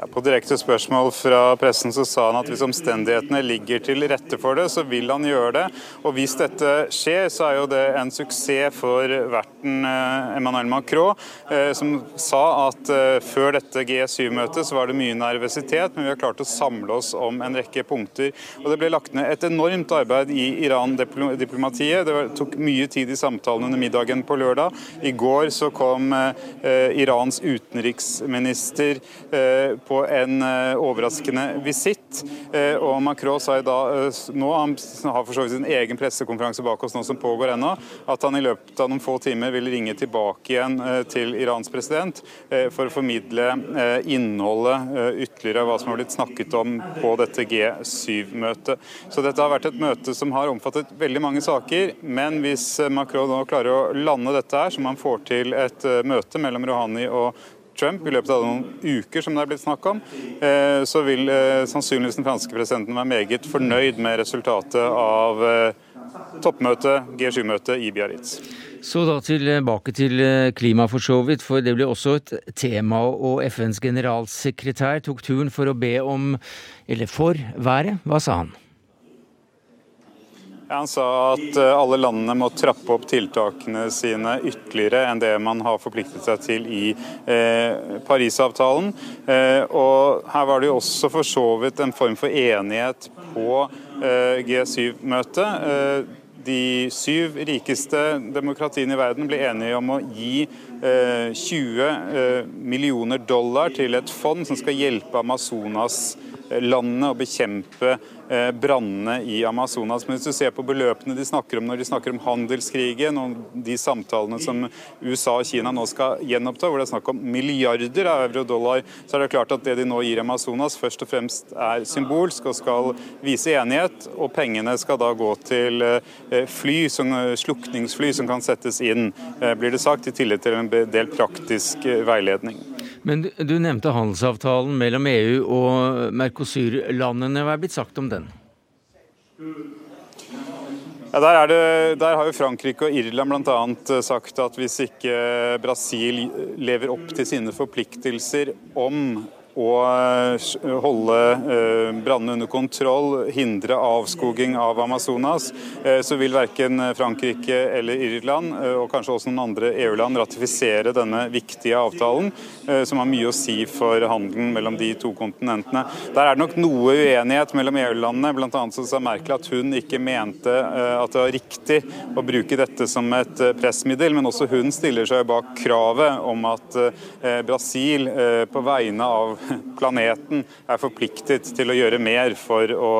Ja, på direkte spørsmål fra pressen så sa han at hvis omstendighetene ligger til rette for det, så vil han gjøre det. Og hvis dette skjer, så er jo det en suksess for verten eh, Emmanuel Macron, eh, som sa at eh, før dette G7-møtet så var det mye nervøsitet, men vi har klart å samle oss om en rekke punkter. Og det ble lagt ned et enormt arbeid i Iran-diplomatiet. Det tok mye tid i samtalen under middagen på lørdag. I går så kom Irans utenriksminister på på en eh, overraskende visitt. Eh, og Macron sa jo da eh, nå, han har for så vidt sin egen pressekonferanse bak oss nå som pågår ennå, at han i løpet av noen få timer vil ringe tilbake igjen til Irans president for å formidle innholdet ytterligere av hva som har blitt snakket om på dette G7-møtet. Så dette har vært et møte som har omfattet veldig mange saker, men hvis Macron nå klarer å lande dette her, så må han får til et møte mellom Rouhani og Trump i løpet av noen uker, som det er blitt snakk om, eh, så vil eh, sannsynligvis den franske presidenten være meget fornøyd med resultatet av eh, toppmøtet, G7-møtet i Biarritz. Så da tilbake til klima for så vidt, for det ble også et tema. Og FNs generalsekretær tok turen for å be om, eller for, været. Hva sa han? Han sa at eh, alle landene må trappe opp tiltakene sine ytterligere enn det man har forpliktet seg til i eh, Parisavtalen. Eh, og her var det jo også for så vidt en form for enighet på eh, G7-møtet. Eh, de syv rikeste demokratiene i verden ble enige om å gi 20 eh, millioner dollar til et fond som skal hjelpe Amazonas-landene å bekjempe brannene i Amazonas. Men hvis du ser på beløpene de snakker om når de snakker om handelskrigen og de samtalene som USA og Kina nå skal gjenoppta, hvor det er snakk om milliarder av euro og dollar, så er det klart at det de nå gir Amazonas, først og fremst er symbolsk og skal vise enighet. Og pengene skal da gå til eh, fly, som, slukningsfly som kan settes inn, eh, blir det sagt, i tillegg til en del praktisk veiledning. Men du nevnte handelsavtalen mellom EU og Mercosur-landene. Hva er blitt sagt om den? Ja, der, det, der, har jo Frankrike og Irland bl.a. Eh, sagt at hvis ikke Brasil lever opp til sine forpliktelser om å eh, holde eh, brannene under kontroll, hindre avskoging av Amazonas, så vil verken Frankrike eller Irland, og kanskje også noen andre EU-land, ratifisere denne viktige avtalen. Eh, som har mye å si for handelen mellom de to kontinentene. Der er det nok noe uenighet mellom EU-landene. Så sa Merkel at hun ikke mente eh, at det var riktig å bruke dette som et eh, pressmiddel, men også hun stiller seg bak kravet om at Brasil på vegne av planeten er forpliktet til å gjøre mer for å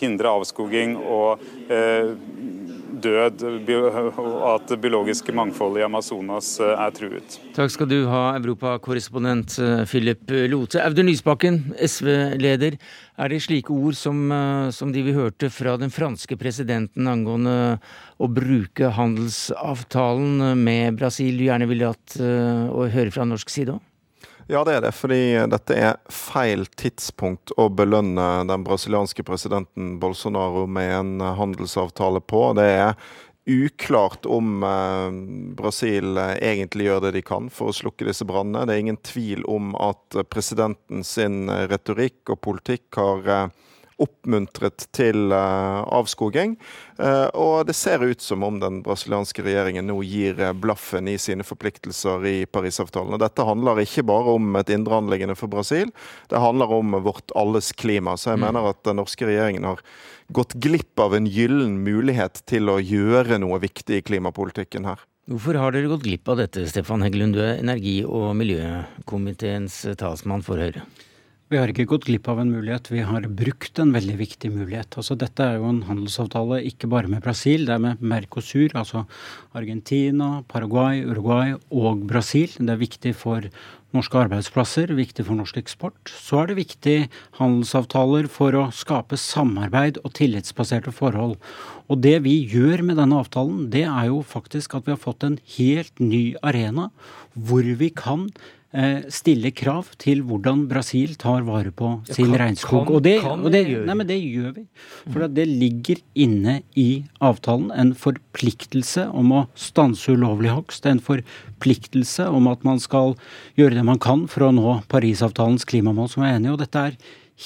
hindre avskoging og død, og at det biologiske mangfoldet i Amazonas eh, er truet. Takk skal du ha, europakorrespondent eh, Philip Lote. Audun Lysbakken, SV-leder. Er det slike ord som, eh, som, de vi hørte fra den franske presidenten angående å bruke handelsavtalen med Brasil, du gjerne ville hatt å høre fra norsk side òg? Ja, det er det. Fordi dette er feil tidspunkt å belønne den brasilianske presidenten Bolsonaro med en handelsavtale på. Det er uklart om Brasil egentlig gjør det de kan for å slukke disse brannene. Det er ingen tvil om at presidenten sin retorikk og politikk har oppmuntret til eh, avskoging. Eh, og det ser ut som om den brasilianske regjeringen nå gir eh, blaffen i sine forpliktelser i Parisavtalen. Og dette handler ikke bare om et indre anliggende for Brasil, det handler om vårt alles klima. Så jeg mm. mener at den norske regjeringen har gått glipp av en gyllen mulighet til å gjøre noe viktig i klimapolitikken her. Hvorfor har dere gått glipp av dette, Stefan Heggelund, du er energi- og miljøkomiteens talsmann for Høyre? Vi har ikke gått glipp av en mulighet, vi har brukt en veldig viktig mulighet. Altså, dette er jo en handelsavtale ikke bare med Brasil, det er med Mercosur, altså Argentina, Paraguay, Uruguay og Brasil. Det er viktig for norske arbeidsplasser, viktig for norsk eksport. Så er det viktig handelsavtaler for å skape samarbeid og tillitsbaserte forhold. Og det vi gjør med denne avtalen, det er jo faktisk at vi har fått en helt ny arena hvor vi kan stille krav til hvordan Brasil tar vare på sin ja, regnskog. og, det, og det, nei, men det gjør vi. For det ligger inne i avtalen en forpliktelse om å stanse ulovlig hogst. En forpliktelse om at man skal gjøre det man kan for å nå Parisavtalens klimamål, som er enige. Og dette er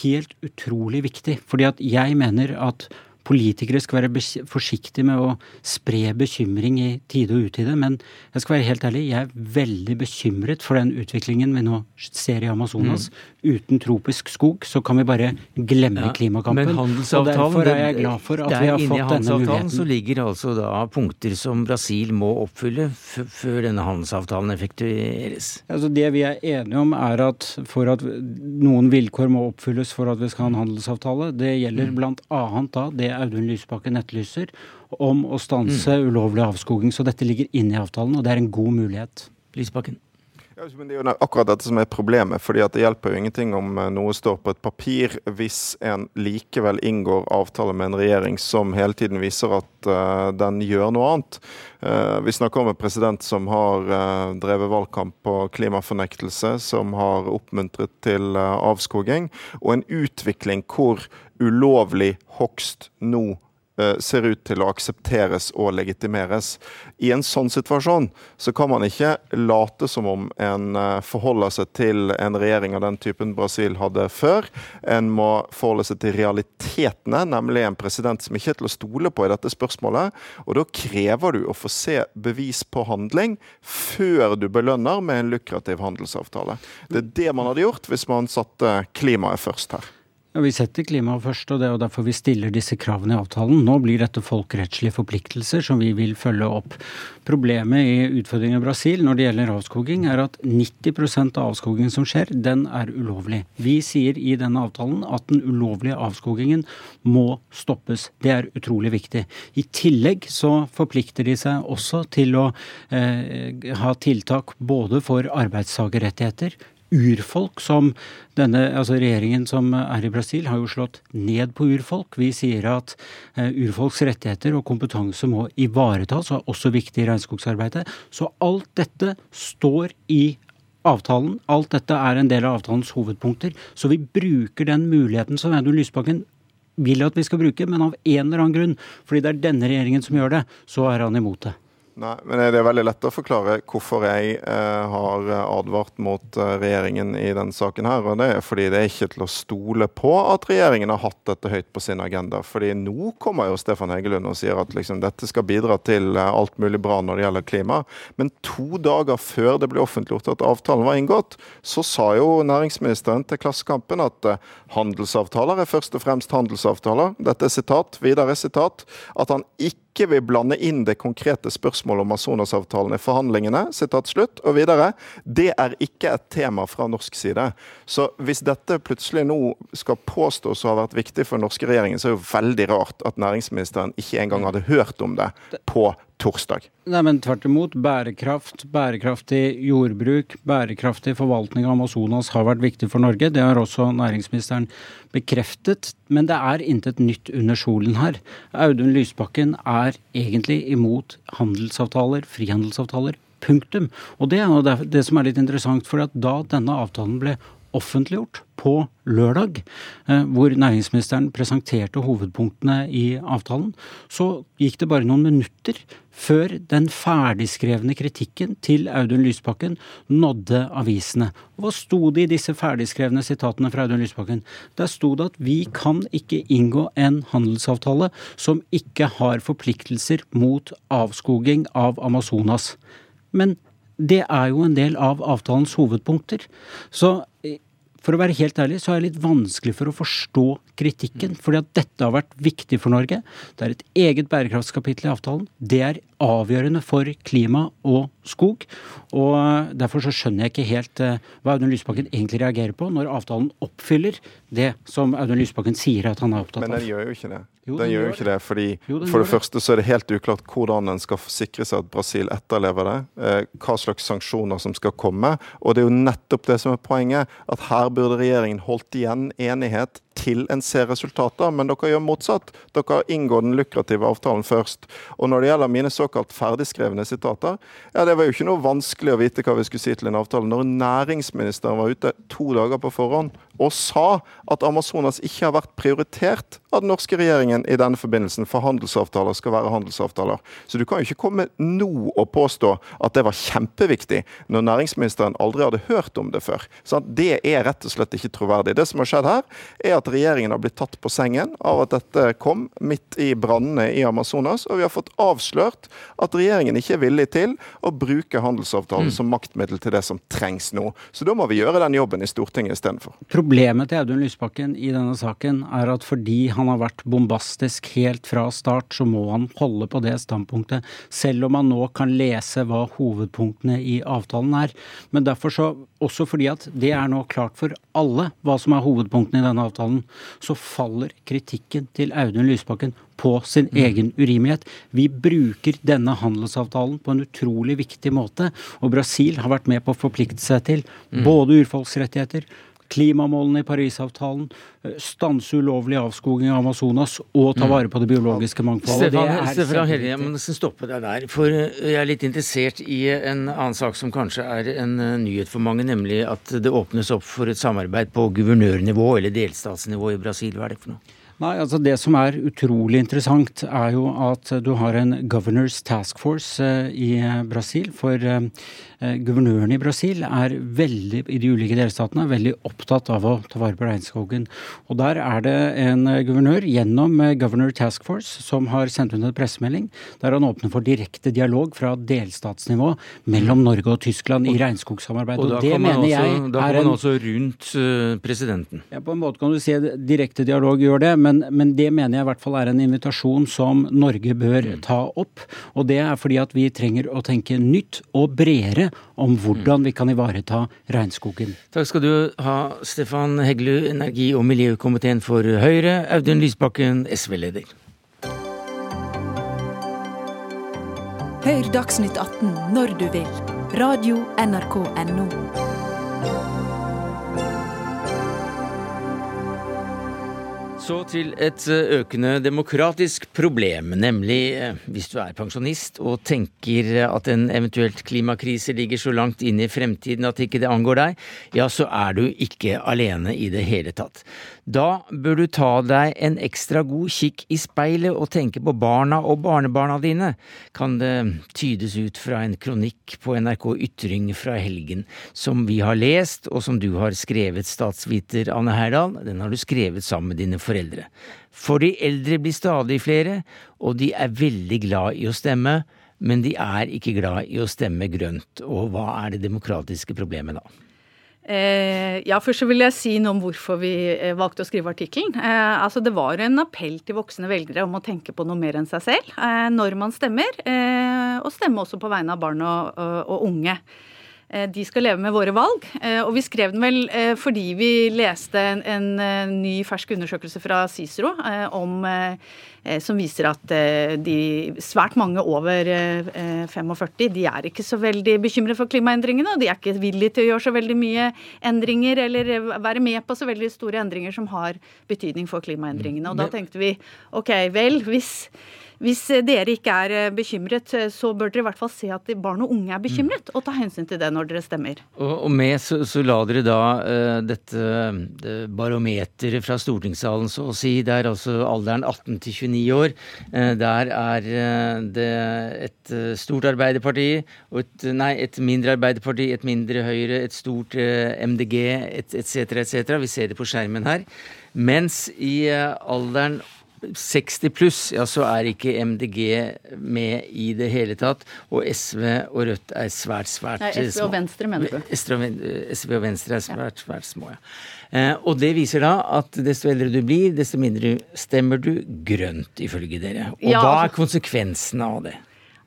helt utrolig viktig. fordi at jeg mener at politikere skal være forsiktige med å spre bekymring i tide og utide. Men jeg skal være helt ærlig, jeg er veldig bekymret for den utviklingen vi nå ser i Amazonas. Mm. Uten tropisk skog så kan vi bare glemme ja, klimakampen. Men handelsavtalen, og derfor er jeg glad for at vi har fått denne muligheten. Så ligger altså da punkter som Brasil må oppfylle før denne handelsavtalen effektueres. Altså det vi er enige om er at for at noen vilkår må oppfylles for at vi skal ha en handelsavtale, det gjelder mm. annet da det Audun Lysbakken etterlyser, om å stanse mm. ulovlig avskoging. Så dette ligger inne i avtalen, og det er en god mulighet. Lysbakken. Ja, men Det er jo akkurat dette som er problemet. fordi at Det hjelper jo ingenting om eh, noe står på et papir, hvis en likevel inngår avtale med en regjering som hele tiden viser at uh, den gjør noe annet. Uh, vi snakker om en president som har uh, drevet valgkamp på klimafornektelse, som har oppmuntret til avskoging, og en utvikling hvor ulovlig hogst nå Eh, ser ut til å aksepteres og legitimeres. I en sånn situasjon så kan man ikke late som om en eh, forholder seg til en regjering av den typen Brasil hadde før. En må forholde seg til realitetene, nemlig en president som ikke er til å stole på i dette spørsmålet. Og da krever du å få se bevis på handling før du belønner med en lukrativ handelsavtale. Det er det man hadde gjort hvis man satte klimaet først her. Ja, Vi setter klimaet først, og det er derfor vi stiller disse kravene i avtalen. Nå blir dette folkerettslige forpliktelser som vi vil følge opp. Problemet i utfordringen i Brasil når det gjelder avskoging, er at 90% av avskogingen som skjer, den er ulovlig. Vi sier i denne avtalen at den ulovlige avskogingen må stoppes. Det er utrolig viktig. I tillegg så forplikter de seg også til å eh, ha tiltak både for arbeidstakerrettigheter, urfolk som denne altså regjeringen som er i Brasil, har jo slått ned på urfolk. Vi sier at uh, urfolks rettigheter og kompetanse må ivaretas, og er også viktig i regnskogsarbeidet. Så alt dette står i avtalen. Alt dette er en del av avtalens hovedpunkter. Så vi bruker den muligheten som Audun Lysbakken vil at vi skal bruke, men av en eller annen grunn, fordi det er denne regjeringen som gjør det, så er han imot det. Nei, men Det er veldig lett å forklare hvorfor jeg eh, har advart mot eh, regjeringen i denne saken. her, og Det er fordi det er ikke til å stole på at regjeringen har hatt dette høyt på sin agenda. Fordi Nå kommer jo Stefan Heggelund og sier at liksom, dette skal bidra til eh, alt mulig bra når det gjelder klima. Men to dager før det ble offentliggjort at avtalen var inngått, så sa jo næringsministeren til Klassekampen at eh, handelsavtaler er først og fremst handelsavtaler. Dette er sitat. Videre sitat. At han ikke ikke vil blande inn det konkrete spørsmålet om Amazonas-avtalen i forhandlingene. sitat slutt, Og videre det er ikke et tema fra norsk side. Så hvis dette plutselig nå skal påstås å ha vært viktig for den norske regjeringen, så er det jo veldig rart at næringsministeren ikke engang hadde hørt om det på torsdag. Nei, men tvert imot. Bærekraft, bærekraftig jordbruk, bærekraftig forvaltning av Amazonas har vært viktig for Norge. Det har også næringsministeren bekreftet. Men det er intet nytt under solen her. Audun Lysbakken er egentlig imot handelsavtaler, frihandelsavtaler. Punktum. Og det er det som er litt interessant, for da denne avtalen ble offentliggjort på lørdag, eh, hvor næringsministeren presenterte hovedpunktene i avtalen, så gikk det bare noen minutter før den ferdigskrevne kritikken til Audun Lysbakken nådde avisene. Hva sto det i disse ferdigskrevne sitatene fra Audun Lysbakken? Der sto det at vi kan ikke inngå en handelsavtale som ikke har forpliktelser mot avskoging av Amazonas. Men det er jo en del av avtalens hovedpunkter. Så for å være helt ærlig, så er det litt vanskelig for å forstå kritikken. Fordi at dette har vært viktig for Norge. Det er et eget bærekraftskapittel i avtalen. Det er avgjørende for klima og skog. Og derfor så skjønner jeg ikke helt uh, hva Audun Lysbakken egentlig reagerer på, når avtalen oppfyller det som Audun Lysbakken sier at han er opptatt av. Men den gjør jo ikke det. Jo, den, den gjør jo ikke det, fordi jo, For det, første så er det helt uklart hvordan en skal sikre seg at Brasil etterlever det. Eh, hva slags sanksjoner som skal komme. Og det er jo nettopp det som er poenget. At her burde regjeringen holdt igjen enighet til en ser resultater, men dere gjør motsatt. Dere inngår den lukrative avtalen først. Og når det gjelder mine såkalt ferdigskrevne sitater, ja, det var jo ikke noe vanskelig å vite hva vi skulle si til en avtale når næringsministeren var ute to dager på forhånd og sa at Amazonas ikke har vært prioritert av den norske regjeringen i denne forbindelsen, for handelsavtaler skal være handelsavtaler. Så du kan jo ikke komme nå og påstå at det var kjempeviktig, når næringsministeren aldri hadde hørt om det før. Så det er rett og slett ikke troverdig. Det som har skjedd her, er at regjeringen har blitt tatt på sengen av at dette kom midt i brannene i Amazonas, og vi har fått avslørt at regjeringen ikke er villig til å bruke handelsavtalen mm. som maktmiddel til det som trengs nå. Så da må vi gjøre den jobben i Stortinget istedenfor. Problemet til Audun Lysbakken i denne saken er at fordi han har vært bombastisk helt fra start, så må han holde på det standpunktet, selv om han nå kan lese hva hovedpunktene i avtalen er. Men derfor så, også fordi at det er nå klart for alle hva som er hovedpunktene i denne avtalen, så faller kritikken til Audun Lysbakken på sin mm. egen urimelighet. Vi bruker denne handelsavtalen på en utrolig viktig måte, og Brasil har vært med på å forplikte seg til mm. både urfolksrettigheter, klimamålene i Parisavtalen, eh, stanse ulovlig avskoging av Amazonas og ta mm. vare på det biologiske mangfoldet. Stefan, Stefan Helge, jeg må nesten stoppe deg der. For eh, jeg er litt interessert i en annen sak som kanskje er en eh, nyhet for mange, nemlig at det åpnes opp for et samarbeid på guvernørnivå eller delstatsnivå i Brasil. Hva er det for noe? Nei, altså Det som er utrolig interessant, er jo at du har en Governors Task Force i Brasil. For Eh, guvernøren i Brasil er veldig, i de ulike delstatene er veldig opptatt av å ta vare på regnskogen. Og der er det en eh, guvernør gjennom eh, Governor Task Force som har sendt ut en pressemelding der han åpner for direkte dialog fra delstatsnivå mellom Norge og Tyskland i regnskogsamarbeidet. Og, og det mener også, jeg da kommer man også rundt presidenten. Ja, På en måte kan du si direkte dialog gjør det, men, men det mener jeg i hvert fall er en invitasjon som Norge bør mm. ta opp. Og det er fordi at vi trenger å tenke nytt og bredere om hvordan vi kan ivareta regnskogen. Takk skal du ha, Stefan Heggelud, energi- og miljøkomiteen for Høyre, Audun Lysbakken, SV-leder. Hør Dagsnytt 18 når du vil. Radio NRK Radio.nrk.no. Så til et eh, økende demokratisk problem, nemlig eh, hvis du er pensjonist og tenker at en eventuelt klimakrise ligger så langt inn i fremtiden at ikke det angår deg, ja, så er du ikke alene i det hele tatt. Da bør du ta deg en ekstra god kikk i speilet og tenke på barna og barnebarna dine, kan det tydes ut fra en kronikk på NRK Ytring fra helgen, som vi har lest, og som du har skrevet, statsviter Anne Herdal. Den har du skrevet sammen med dine foreldre. For de eldre blir stadig flere, og de er veldig glad i å stemme, men de er ikke glad i å stemme grønt. Og hva er det demokratiske problemet da? Eh, ja, Først så vil jeg si noe om hvorfor vi eh, valgte å skrive artikkelen. Eh, altså, det var en appell til voksne velgere om å tenke på noe mer enn seg selv når man stemmer, og stemme også på vegne av barn og, og unge. Eh, de skal leve med våre valg. Og vi skrev den vel fordi vi leste en, en ny fersk undersøkelse fra Cicero om Eh, som viser at eh, de svært mange over 45 eh, de er ikke så veldig bekymret for klimaendringene. Og de er ikke villige til å gjøre så veldig mye endringer eller være med på så veldig store endringer som har betydning for klimaendringene. Og da tenkte vi ok, vel, hvis hvis dere ikke er eh, bekymret, så bør dere i hvert fall se at barn og unge er bekymret, og ta hensyn til det når dere stemmer. Og, og med så, så la dere da uh, dette det barometeret fra stortingssalen, så å si. Det er altså alderen 18 til 29 år. Uh, der er uh, det et stort Arbeiderparti, og et, nei, et mindre Arbeiderparti, et mindre Høyre, et stort MDG etc., etc. Vi ser det på skjermen her. Mens i alderen 60 pluss, ja, så er ikke MDG med i det hele tatt. Og SV og Rødt er svært, svært Nei, SV og Venstre, mener du? SV og Venstre er svært, svært små, ja. Eh, og det viser da at desto eldre du blir, desto mindre stemmer du grønt, ifølge dere. Og ja, hva er konsekvensen av det?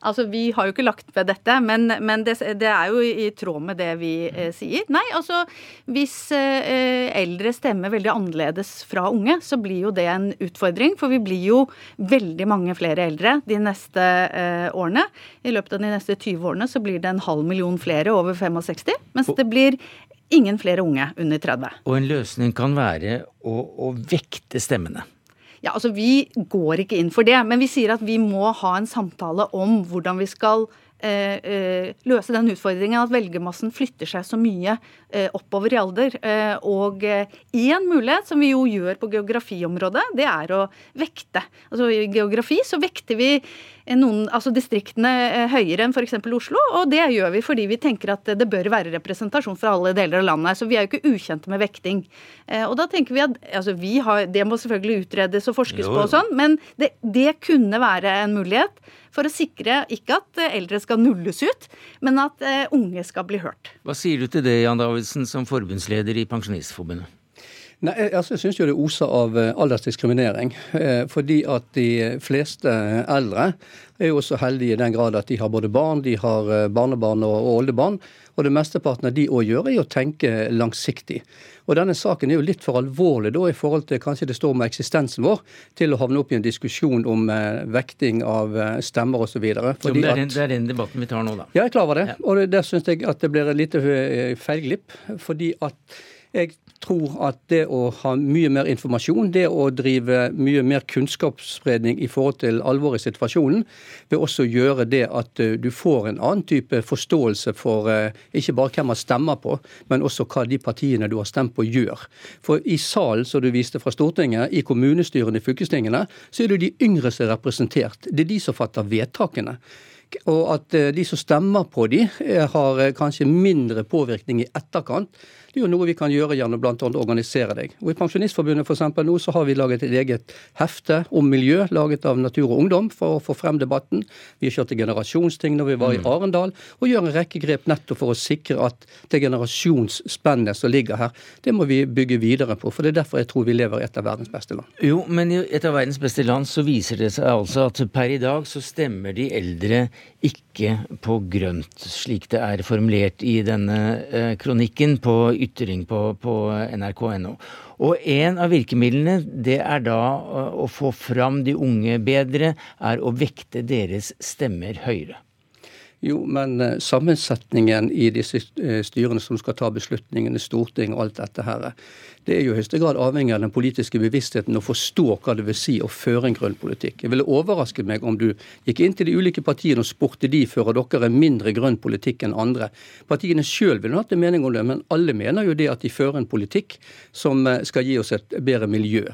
Altså, Vi har jo ikke lagt ved dette, men, men det, det, er jo i tråd med det vi eh, sier. Nei, altså hvis eh, eldre stemmer veldig annerledes fra unge, så blir jo det en utfordring. For vi blir jo veldig mange flere eldre de neste eh, årene. I løpet av de neste 20 årene så blir det en halv million flere over 65, mens det blir ingen flere unge under 30. Og en løsning kan være å, å vekte stemmene. Ja, altså Vi går ikke inn for det, men vi sier at vi må ha en samtale om hvordan vi skal eh, eh, løse den utfordringen at velgermassen flytter seg så mye eh, oppover i alder. Og én mulighet, som vi jo gjør på geografiområdet, det er å vekte. Altså I geografi så vekter vi noen, altså distriktene eh, høyere enn f.eks. Oslo. Og det gjør vi fordi vi tenker at det bør være representasjon fra alle deler av landet. Så vi er jo ikke ukjente med vekting. Eh, og da tenker vi at altså vi har, Det må selvfølgelig utredes og forskes jo. på og sånn, men det, det kunne være en mulighet for å sikre ikke at eldre skal nulles ut, men at unge skal bli hørt. Hva sier du til det, Jan Davidsen, som forbundsleder i Pensjonistforbundet? Nei, altså, Jeg syns jo det oser av eh, aldersdiskriminering. Eh, fordi at de fleste eldre er jo også heldige i den grad at de har både barn, de har eh, barnebarn og oldebarn. Og det mesteparten av de òg gjør, er å tenke langsiktig. Og denne saken er jo litt for alvorlig da, i forhold til kanskje det står med eksistensen vår, til å havne opp i en diskusjon om vekting av stemmer osv. Det, er det er den debatten vi tar nå, da. Ja, jeg er klar over det. Ja. Og der syns jeg at det blir et lite feilglipp. fordi at jeg tror at det å ha mye mer informasjon, det å drive mye mer kunnskapsspredning i forhold til alvoret i situasjonen, vil også gjøre det at eh, du får en annen type forståelse for eh, ikke bare hvem man stemmer på, men også hva de partiene du har stemt på, gjør. For i salen, som du viste fra Stortinget, i kommunestyrene, i fylkestingene, så er det de yngre som er representert. Det er de som fatter vedtakene og at eh, de som stemmer på de, har kanskje mindre påvirkning i etterkant. Det er jo noe vi kan gjøre gjennom bl.a. å organisere deg. Og I Pensjonistforbundet for eksempel, nå så har vi laget et eget hefte om miljø, laget av Natur og Ungdom, for å få frem debatten. Vi kjørte generasjonsting når vi var i mm. Arendal, og gjør en rekke grep nettopp for å sikre at det generasjonsspennet som ligger her, det må vi bygge videre på. For det er derfor jeg tror vi lever i et av verdens beste land. Jo, men i et av verdens beste land så viser det seg altså at per i dag så stemmer de eldre ikke på grønt, slik det er formulert i denne eh, kronikken på ytring på, på nrk.no. Og en av virkemidlene det er da å få fram de unge bedre, er å vekte deres stemmer høyere. Jo, men uh, sammensetningen i disse uh, styrene som skal ta beslutningene, storting og alt dette her, det er jo i høyeste grad avhengig av den politiske bevisstheten å forstå hva det vil si å føre en grønn politikk. Jeg ville overrasket meg om du gikk inn til de ulike partiene og spurte de fører dere en mindre grønn politikk enn andre. Partiene sjøl ville hatt en mening om det, men alle mener jo det at de fører en politikk som uh, skal gi oss et bedre miljø.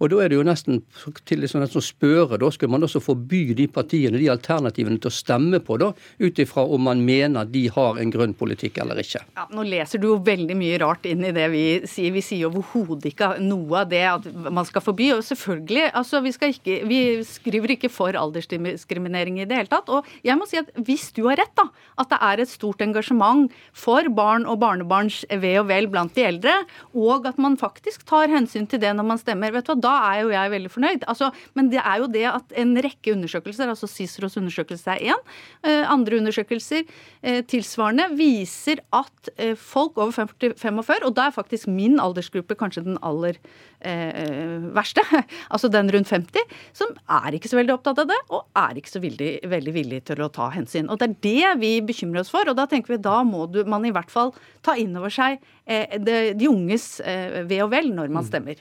Og Da er det jo nesten til liksom nesten å spørre, da skulle man også forby de partiene, de alternativene, til å stemme på, da, ut ifra om man mener de har en grønn politikk eller ikke. Ja, Nå leser du jo veldig mye rart inn i det vi sier. Vi sier overhodet ikke noe av det at man skal forby. Og selvfølgelig, altså vi, ikke, vi skriver ikke for aldersdiskriminering i det hele tatt. Og jeg må si at hvis du har rett, da, at det er et stort engasjement for barn og barnebarns ve og vel blant de eldre, og at man faktisk tar hensyn til det når man stemmer, vet du hva, da er jo jeg veldig fornøyd. Altså, men det er jo det at en rekke undersøkelser, altså Ciceros undersøkelse er én, eh, andre undersøkelser eh, tilsvarende, viser at eh, folk over 45, og da er faktisk min aldersgruppe kanskje den aller verste, altså den rundt 50, som er ikke så veldig opptatt av det, og er ikke så veldig, veldig villig til å ta hensyn. Og Det er det vi bekymrer oss for, og da tenker vi da må du, man i hvert fall ta inn over seg de unges ve og vel når man mm. stemmer.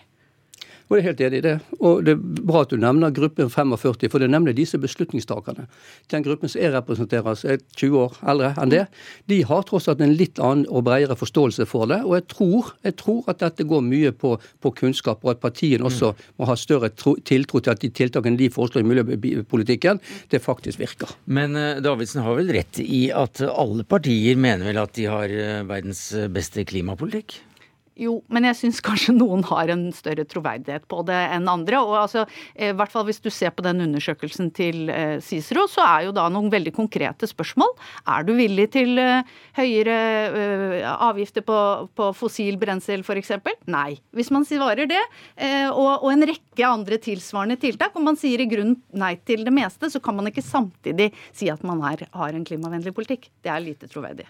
Og jeg er helt enig i det. Og det er bra at du nevner gruppen 45, for det er nemlig disse beslutningstakerne. Den gruppen som jeg representerer, som er 20 år eldre enn det, de har tross alt en litt annen og bredere forståelse for det. Og jeg tror, jeg tror at dette går mye på, på, kunnskap, og at partiene også må ha større tro, tiltro til at de tiltakene de foreslår i miljøpolitikken, det faktisk virker. Men uh, Davidsen har vel rett i at alle partier mener vel at de har uh, verdens beste klimapolitikk? Jo, men jeg syns kanskje noen har en større troverdighet på det enn andre. Og altså, eh, i hvert fall hvis du ser på den undersøkelsen til eh, Cicero, så er jo da noen veldig konkrete spørsmål. Er du villig til eh, høyere avgifter på, på fossil brensel f.eks.? Nei. Hvis man svarer det, og, og en rekke andre tilsvarende tiltak, og man sier i grunnen nei til det meste, så kan man ikke samtidig si at man er, har en klimavennlig politikk. Det er lite troverdig.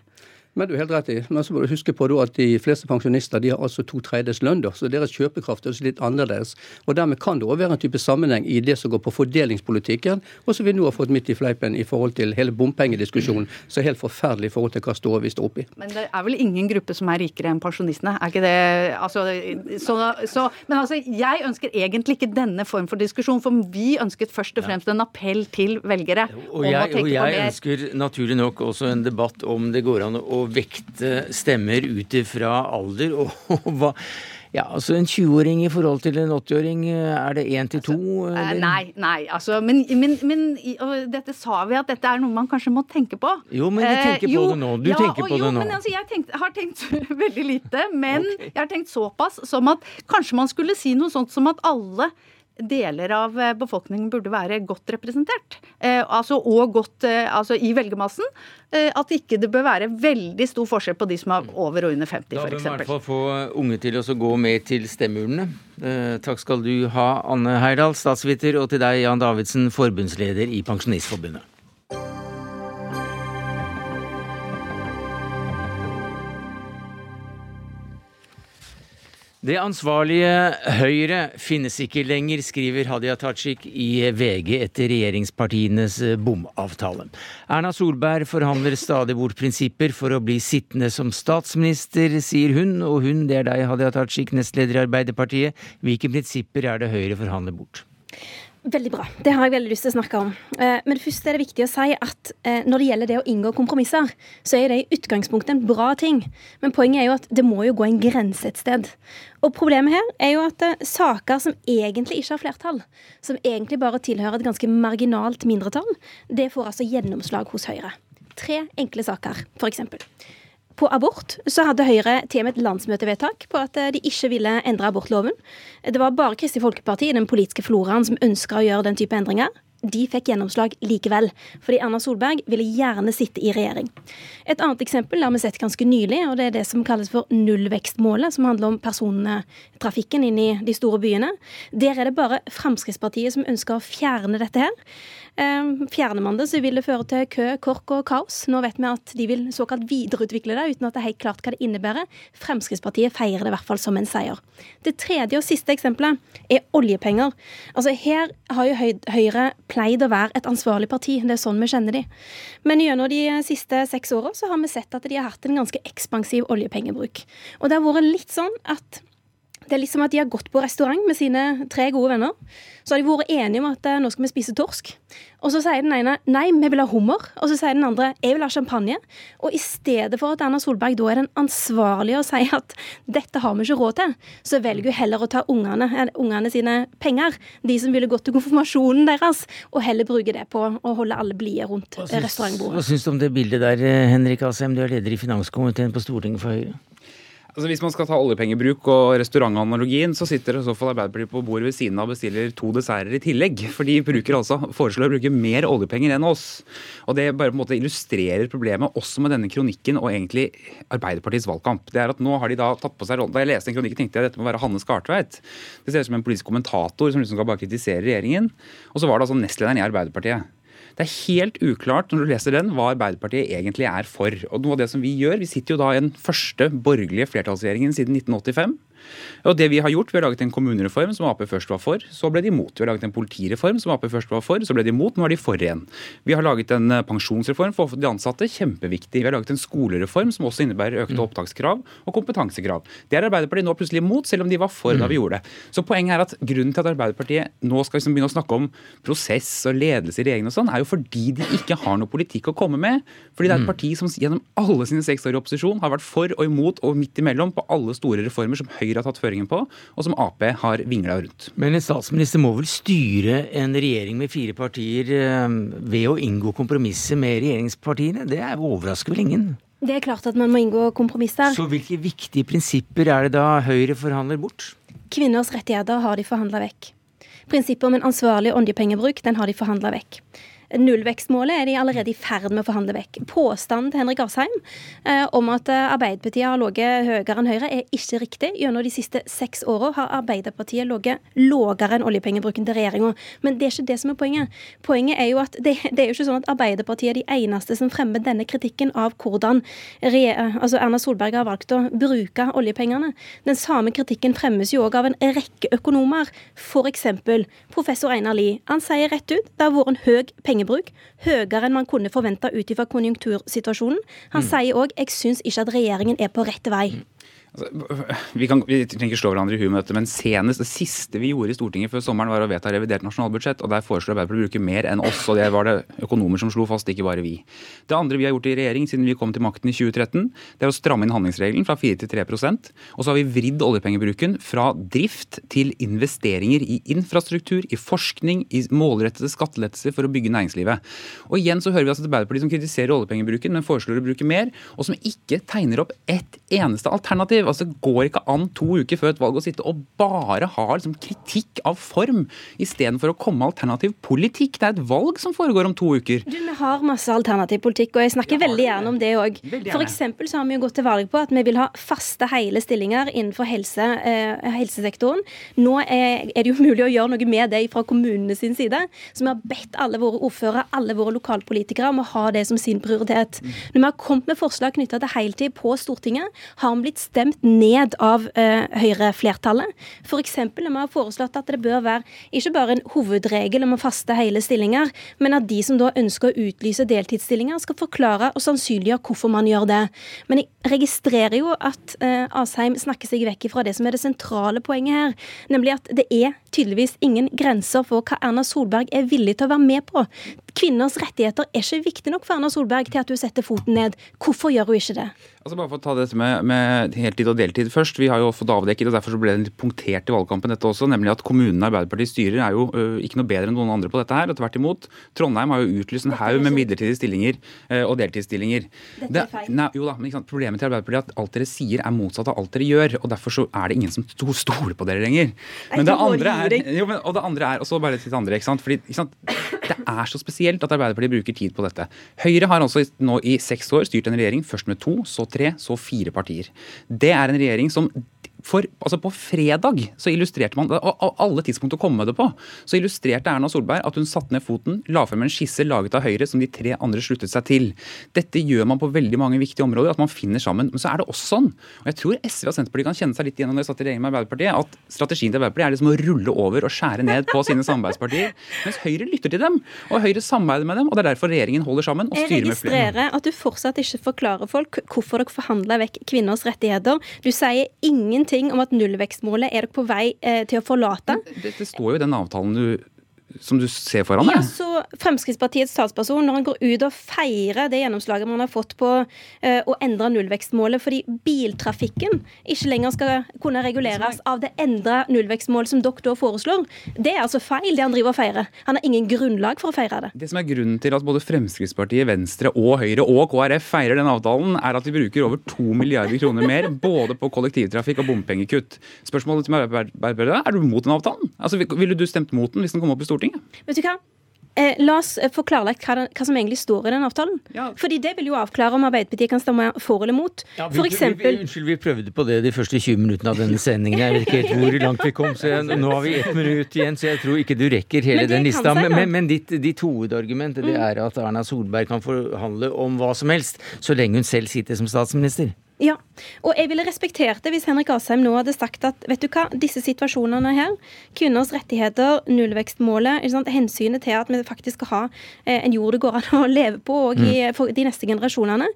Men du er helt rett i. Men så må du huske på at de fleste pensjonister de har altså to tredjedels lønn, så deres kjøpekraft er litt annerledes. Og Dermed kan det òg være en type sammenheng i det som går på fordelingspolitikken, og som vi nå har fått midt i fleipen i forhold til hele bompengediskusjonen, som er helt forferdelig i forhold til hva står vi står oppi. Men det er vel ingen gruppe som er rikere enn pensjonistene, er ikke det altså, så, så, Men altså, jeg ønsker egentlig ikke denne form for diskusjon, for vi ønsket først og fremst en appell til velgere. Og jeg, og jeg ønsker naturlig nok også en debatt om det går an å vekte stemmer ut ifra alder. og, og hva ja, altså En 20-åring i forhold til en 80-åring, er det én til to? Altså, nei, nei, altså, men, men, men dette sa vi at dette er noe man kanskje må tenke på. Jo, men du tenker eh, på jo, det nå. Du ja, tenker på jo, det nå. Men, altså, jeg tenkt, har tenkt veldig lite, men okay. jeg har tenkt såpass som at kanskje man skulle si noe sånt som at alle deler av eh, befolkningen burde være godt representert. Eh, altså, og godt eh, altså, i velgermassen. Eh, at ikke det bør være veldig stor forskjell på de som er over og under 50 f.eks. Da bør man i hvert fall få unge til å gå med til stemmeurnene. Eh, takk skal du ha, Anne Heyerdahl, statsviter, og til deg, Jan Davidsen, forbundsleder i Pensjonistforbundet. Det ansvarlige Høyre finnes ikke lenger, skriver Hadia Tajik i VG etter regjeringspartienes bomavtale. Erna Solberg forhandler stadig bort prinsipper for å bli sittende som statsminister, sier hun. Og hun, det er deg, Hadia Tajik, nestleder i Arbeiderpartiet. Hvilke prinsipper er det Høyre forhandler bort? Veldig bra. Det har jeg veldig lyst til å snakke om. Eh, men først er det viktig å si at eh, når det gjelder det å inngå kompromisser, så er det i utgangspunktet en bra ting. Men poenget er jo at det må jo gå en grense et sted. Og problemet her er jo at eh, saker som egentlig ikke har flertall, som egentlig bare tilhører et ganske marginalt mindretall, det får altså gjennomslag hos Høyre. Tre enkle saker, f.eks. På abort så hadde Høyre til og med et landsmøtevedtak på at eh, de ikke ville endre abortloven. Det var bare Kristelig Folkeparti i den politiske floraen som ønska å gjøre den type endringer. De fikk gjennomslag likevel, fordi Erna Solberg ville gjerne sitte i regjering. Et annet eksempel har vi sett ganske nylig, og det er det som kalles for nullvekstmålet, som handler om persontrafikken inn i de store byene. Der er det bare Fremskrittspartiet som ønsker å fjerne dette her. Ehm, fjerner man det, så vil det føre til kø, kork og kaos. Nå vet vi at de vil såkalt videreutvikle det, uten at det er helt klart hva det innebærer. Fremskrittspartiet feirer det i hvert fall som en seier. Det tredje og siste eksempelet er oljepenger. Altså Her har jo Høyre pleid å være et ansvarlig parti. Det er sånn vi kjenner de. Men gjennom de siste seks åra så har vi sett at de har hatt en ganske ekspansiv oljepengebruk. Og det har vært litt sånn at det er liksom at De har gått på restaurant med sine tre gode venner. Så har de vært enige om at eh, nå skal vi spise torsk. Og Så sier den ene nei, vi vil ha hummer. Og så sier den andre jeg vil ha champagne. Og i stedet for at Erna Solberg da er den ansvarlige og sier at dette har vi ikke råd til, så velger hun heller å ta ungene, eh, ungene sine penger, de som ville gått til konfirmasjonen deres, og heller bruke det på å holde alle blide rundt restaurantbordet. Hva syns du om det bildet der, eh, Henrik Asheim, du er leder i finanskomiteen på Stortinget for Høyre? Altså Hvis man skal ta oljepengebruk og restaurantanalogien, så sitter i så fall Arbeiderpartiet på bordet ved siden av og bestiller to desserter i tillegg. For de bruker altså, foreslår å bruke mer oljepenger enn oss. Og Det bare på en måte illustrerer problemet også med denne kronikken og egentlig Arbeiderpartiets valgkamp. Det er at nå har de Da tatt på seg rollen. Da jeg leste den kronikken, tenkte jeg at dette må være Hanne Skartveit. Det ser ut som en politisk kommentator som liksom skal bare kritisere regjeringen. Og så var det altså nestlederen i Arbeiderpartiet. Det er helt uklart når du leser den, hva Arbeiderpartiet egentlig er for. Og noe av det som Vi gjør, vi sitter jo da i den første borgerlige flertallsregjeringen siden 1985. Og det vi har gjort, vi har laget en kommunereform som Ap først var for, så ble de imot. Vi har laget en politireform som Ap først var for, så ble de imot, nå er de for igjen. Vi har laget en eh, pensjonsreform for de ansatte, kjempeviktig. Vi har laget en skolereform som også innebærer økte opptakskrav og kompetansekrav. Det er Arbeiderpartiet nå plutselig imot, selv om de var for da vi gjorde det. Så poenget er at grunnen til at Arbeiderpartiet nå skal liksom begynne å snakke om prosess og ledelse i regjeringen og sånn, er jo fordi de ikke har noe politikk å komme med. Fordi det er et parti som gjennom alle sine seks år i opposisjon har vært for og imot og midt imellom på alle store reformer som Høyre har tatt føringen på, og som Ap har vingla rundt. Men en statsminister må vel styre en regjering med fire partier eh, ved å inngå kompromisser med regjeringspartiene? Det er overrasker vel ingen? Det er klart at man må inngå kompromisser. Så hvilke viktige prinsipper er det da Høyre forhandler bort? Kvinners rettigheter har de forhandla vekk. Prinsippet om en ansvarlig oljepengebruk den har de forhandla vekk. Nullvekstmålet er de allerede i ferd med å forhandle vekk. Påstanden til Henrik Asheim eh, om at eh, Arbeiderpartiet har ligget høyere enn Høyre, er ikke riktig. Gjennom de siste seks åra har Arbeiderpartiet ligget lavere enn oljepengebruken til regjeringa. Men det er ikke det som er poenget. Poenget er jo at det, det, er jo ikke sånn at Arbeiderpartiet er de eneste som fremmer denne kritikken av hvordan altså Erna Solberg har valgt å bruke oljepengene. Den samme kritikken fremmes jo òg av en rekke økonomer, f.eks. professor Einar Lie. Han sier rett ut det har vært en høy pengebruk pengebruk høyere enn man kunne forvente ut ifra konjunktursituasjonen. Han mm. sier òg jeg syns ikke at regjeringen er på rett vei. Altså, vi, kan, vi, trenger ikke slå hverandre i huet med dette, men senest, det siste vi gjorde i Stortinget før sommeren, var å vedta revidert nasjonalbudsjett. og Der foreslår Arbeiderpartiet å bruke mer enn oss. og Det var det økonomer som slo fast, ikke bare vi. Det andre vi har gjort i regjering siden vi kom til makten i 2013, det er å stramme inn handlingsregelen fra 4 til 3% Og så har vi vridd oljepengebruken fra drift til investeringer i infrastruktur, i forskning, i målrettede skattelettelser for å bygge næringslivet. Og igjen så hører vi altså Arbeiderpartiet som kritiserer oljepengebruken, men foreslår å bruke mer, og som ikke tegner opp ett eneste alternativ alternativ. Altså, Det går ikke an to uker før et valg å sitte og bare ha liksom, kritikk av form, istedenfor å komme med alternativ politikk. Det er et valg som foregår om to uker. Du, Vi har masse alternativ politikk, og jeg snakker veldig gjerne om det òg. F.eks. så har vi jo gått til valg på at vi vil ha faste, hele stillinger innenfor helse, eh, helsesektoren. Nå er, er, det jo mulig å gjøre noe med det fra kommunene sin side. Så vi har bedt alle våre ordførere, alle våre lokalpolitikere om å ha det som sin prioritet. Mm. Når vi har kommet med forslag knytta til heltid på Stortinget, har vi blitt stemt stemt ned av eh, Høyre-flertallet. F.eks. når vi har foreslått at det bør være ikke bare en hovedregel om å faste hele stillinger, men at de som da ønsker å utlyse deltidsstillinger, skal forklare og sannsynliggjøre hvorfor man gjør det. Men jeg registrerer jo at eh, Asheim snakker seg vekk fra det som er det sentrale poenget her, nemlig at det er tydeligvis ingen grenser for hva Erna Solberg er villig til å være med på. Kvinners rettigheter er ikke viktig nok for Erna Solberg til at hun setter foten ned. Hvorfor gjør hun ikke det? Altså bare for å ta dette med, med, heltid og deltid først. Vi har jo fått avdekket, og derfor så ble det litt punktert i valgkampen dette også, nemlig at kommunene Arbeiderpartiet styrer er jo ø, ikke noe bedre enn noen andre på dette her. og Tvert imot. Trondheim har jo utlyst en haug med midlertidige stillinger ø, og deltidsstillinger. Dette er feil. Det, nei, jo da, men Problemet til Arbeiderpartiet er at alt dere sier er motsatt av alt dere gjør. og Derfor så er det ingen som stoler på dere lenger. Men det andre er, jo, men, og det andre er også bare til det andre, ikke sant? Fordi, ikke sant? Det er så spesielt at Arbeiderpartiet bruker tid på dette. Høyre har altså nå i seks år styrt en regjering, først med to, så tre, så fire partier. Det er en regjering som for, altså På fredag så illustrerte man, og alle tidspunkt å komme med det på, så illustrerte Erna Solberg at hun satte ned foten, la frem en skisse laget av Høyre som de tre andre sluttet seg til. Dette gjør man på veldig mange viktige områder, at man finner sammen. Men så er det også sånn, og jeg tror SV og Senterpartiet kan kjenne seg litt igjen når de satt i regjering med Arbeiderpartiet, at strategien til Arbeiderpartiet er liksom å rulle over og skjære ned på sine samarbeidspartier. Mens Høyre lytter til dem, og Høyre samarbeider med dem, og det er derfor regjeringen holder sammen og styrer med flere. Jeg registrerer at du fortsatt ikke forklarer folk hvorfor dere forhandla vekk kvinners rettigheter. Du sier ingenting ingenting om at nullvekstmålet er dere på vei eh, til å forlate. Det, det står jo i den avtalen du som du ser foran deg? Ja, så Fremskrittspartiets talsperson, når han går ut og feirer det gjennomslaget man har fått på uh, å endre nullvekstmålet fordi biltrafikken ikke lenger skal kunne reguleres av det endra nullvekstmålet som dere da foreslår, det er altså feil, det han driver og feirer. Han har ingen grunnlag for å feire det. Det som er grunnen til at både Fremskrittspartiet, Venstre og Høyre og KrF feirer den avtalen, er at vi bruker over to milliarder kroner mer både på kollektivtrafikk og bompengekutt. Spørsmålet til meg er, er du mot den avtalen? Altså, Ville du stemt mot den hvis den kom opp i Stortinget? Stortinget. Vet du hva? Eh, la oss eh, få klarlagt hva, hva, som egentlig står i den avtalen. Ja. Fordi Det vil jo avklare om Arbeiderpartiet kan stemme for eller mot. Ja, vi, for eksempel... vi, unnskyld, vi prøvde på det de første 20 minuttene av denne sendingen. Jeg vet ikke helt hvor langt vi kom. så jeg, Nå har vi ett minutt igjen, så jeg tror ikke du rekker hele den lista. Men, men, men ditt, ditt hovedargument det mm. er at Erna Solberg kan forhandle om hva som helst, så lenge hun selv sitter som statsminister. Ja, og jeg ville respektert det hvis Henrik Asheim nå hadde sagt at vet du hva, disse situasjonene her, kvinners rettigheter, nullvekstmålet, hensynet til at vi faktisk skal ha eh, en jord det går an å leve på og mm. for de neste generasjonene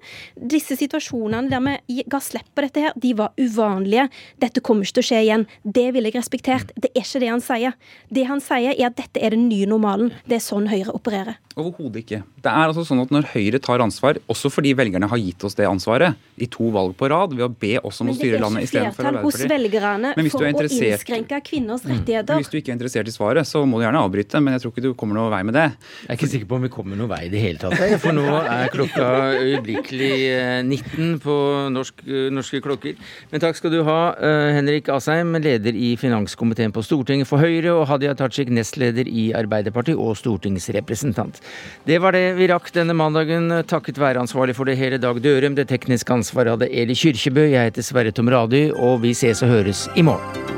Disse situasjonene der vi ga slipp på dette her, de var uvanlige. Dette kommer ikke til å skje igjen. Det ville jeg respektert. Det er ikke det han sier. Det han sier, er at dette er den nye normalen. Det er sånn Høyre opererer. Overhodet ikke. Det er altså sånn at Når Høyre tar ansvar, også fordi velgerne har gitt oss det ansvaret i to valg på rad, ved å be oss om å styre landet istedenfor Arbeiderpartiet hos velgerne for å innskrenke kvinners rettigheter. Men hvis du ikke er interessert i svaret, så må du gjerne avbryte, men jeg tror ikke du kommer noen vei med det. Jeg er ikke sikker på om vi kommer noen vei i det hele tatt, for nå er klokka øyeblikkelig 19 eh, på norsk, eh, norske klokker. Men takk skal du ha, eh, Henrik Asheim, leder i finanskomiteen på Stortinget for Høyre, og Hadia Tajik, nestleder i Arbeiderpartiet og stortingsrepresentant. Det var det vi rakk denne mandagen, takket være ansvarlig for det hele Dag Dørum. Det tekniske ansvaret hadde Eli Kyrkjebø. Jeg heter Sverre Tom og vi ses og høres i morgen.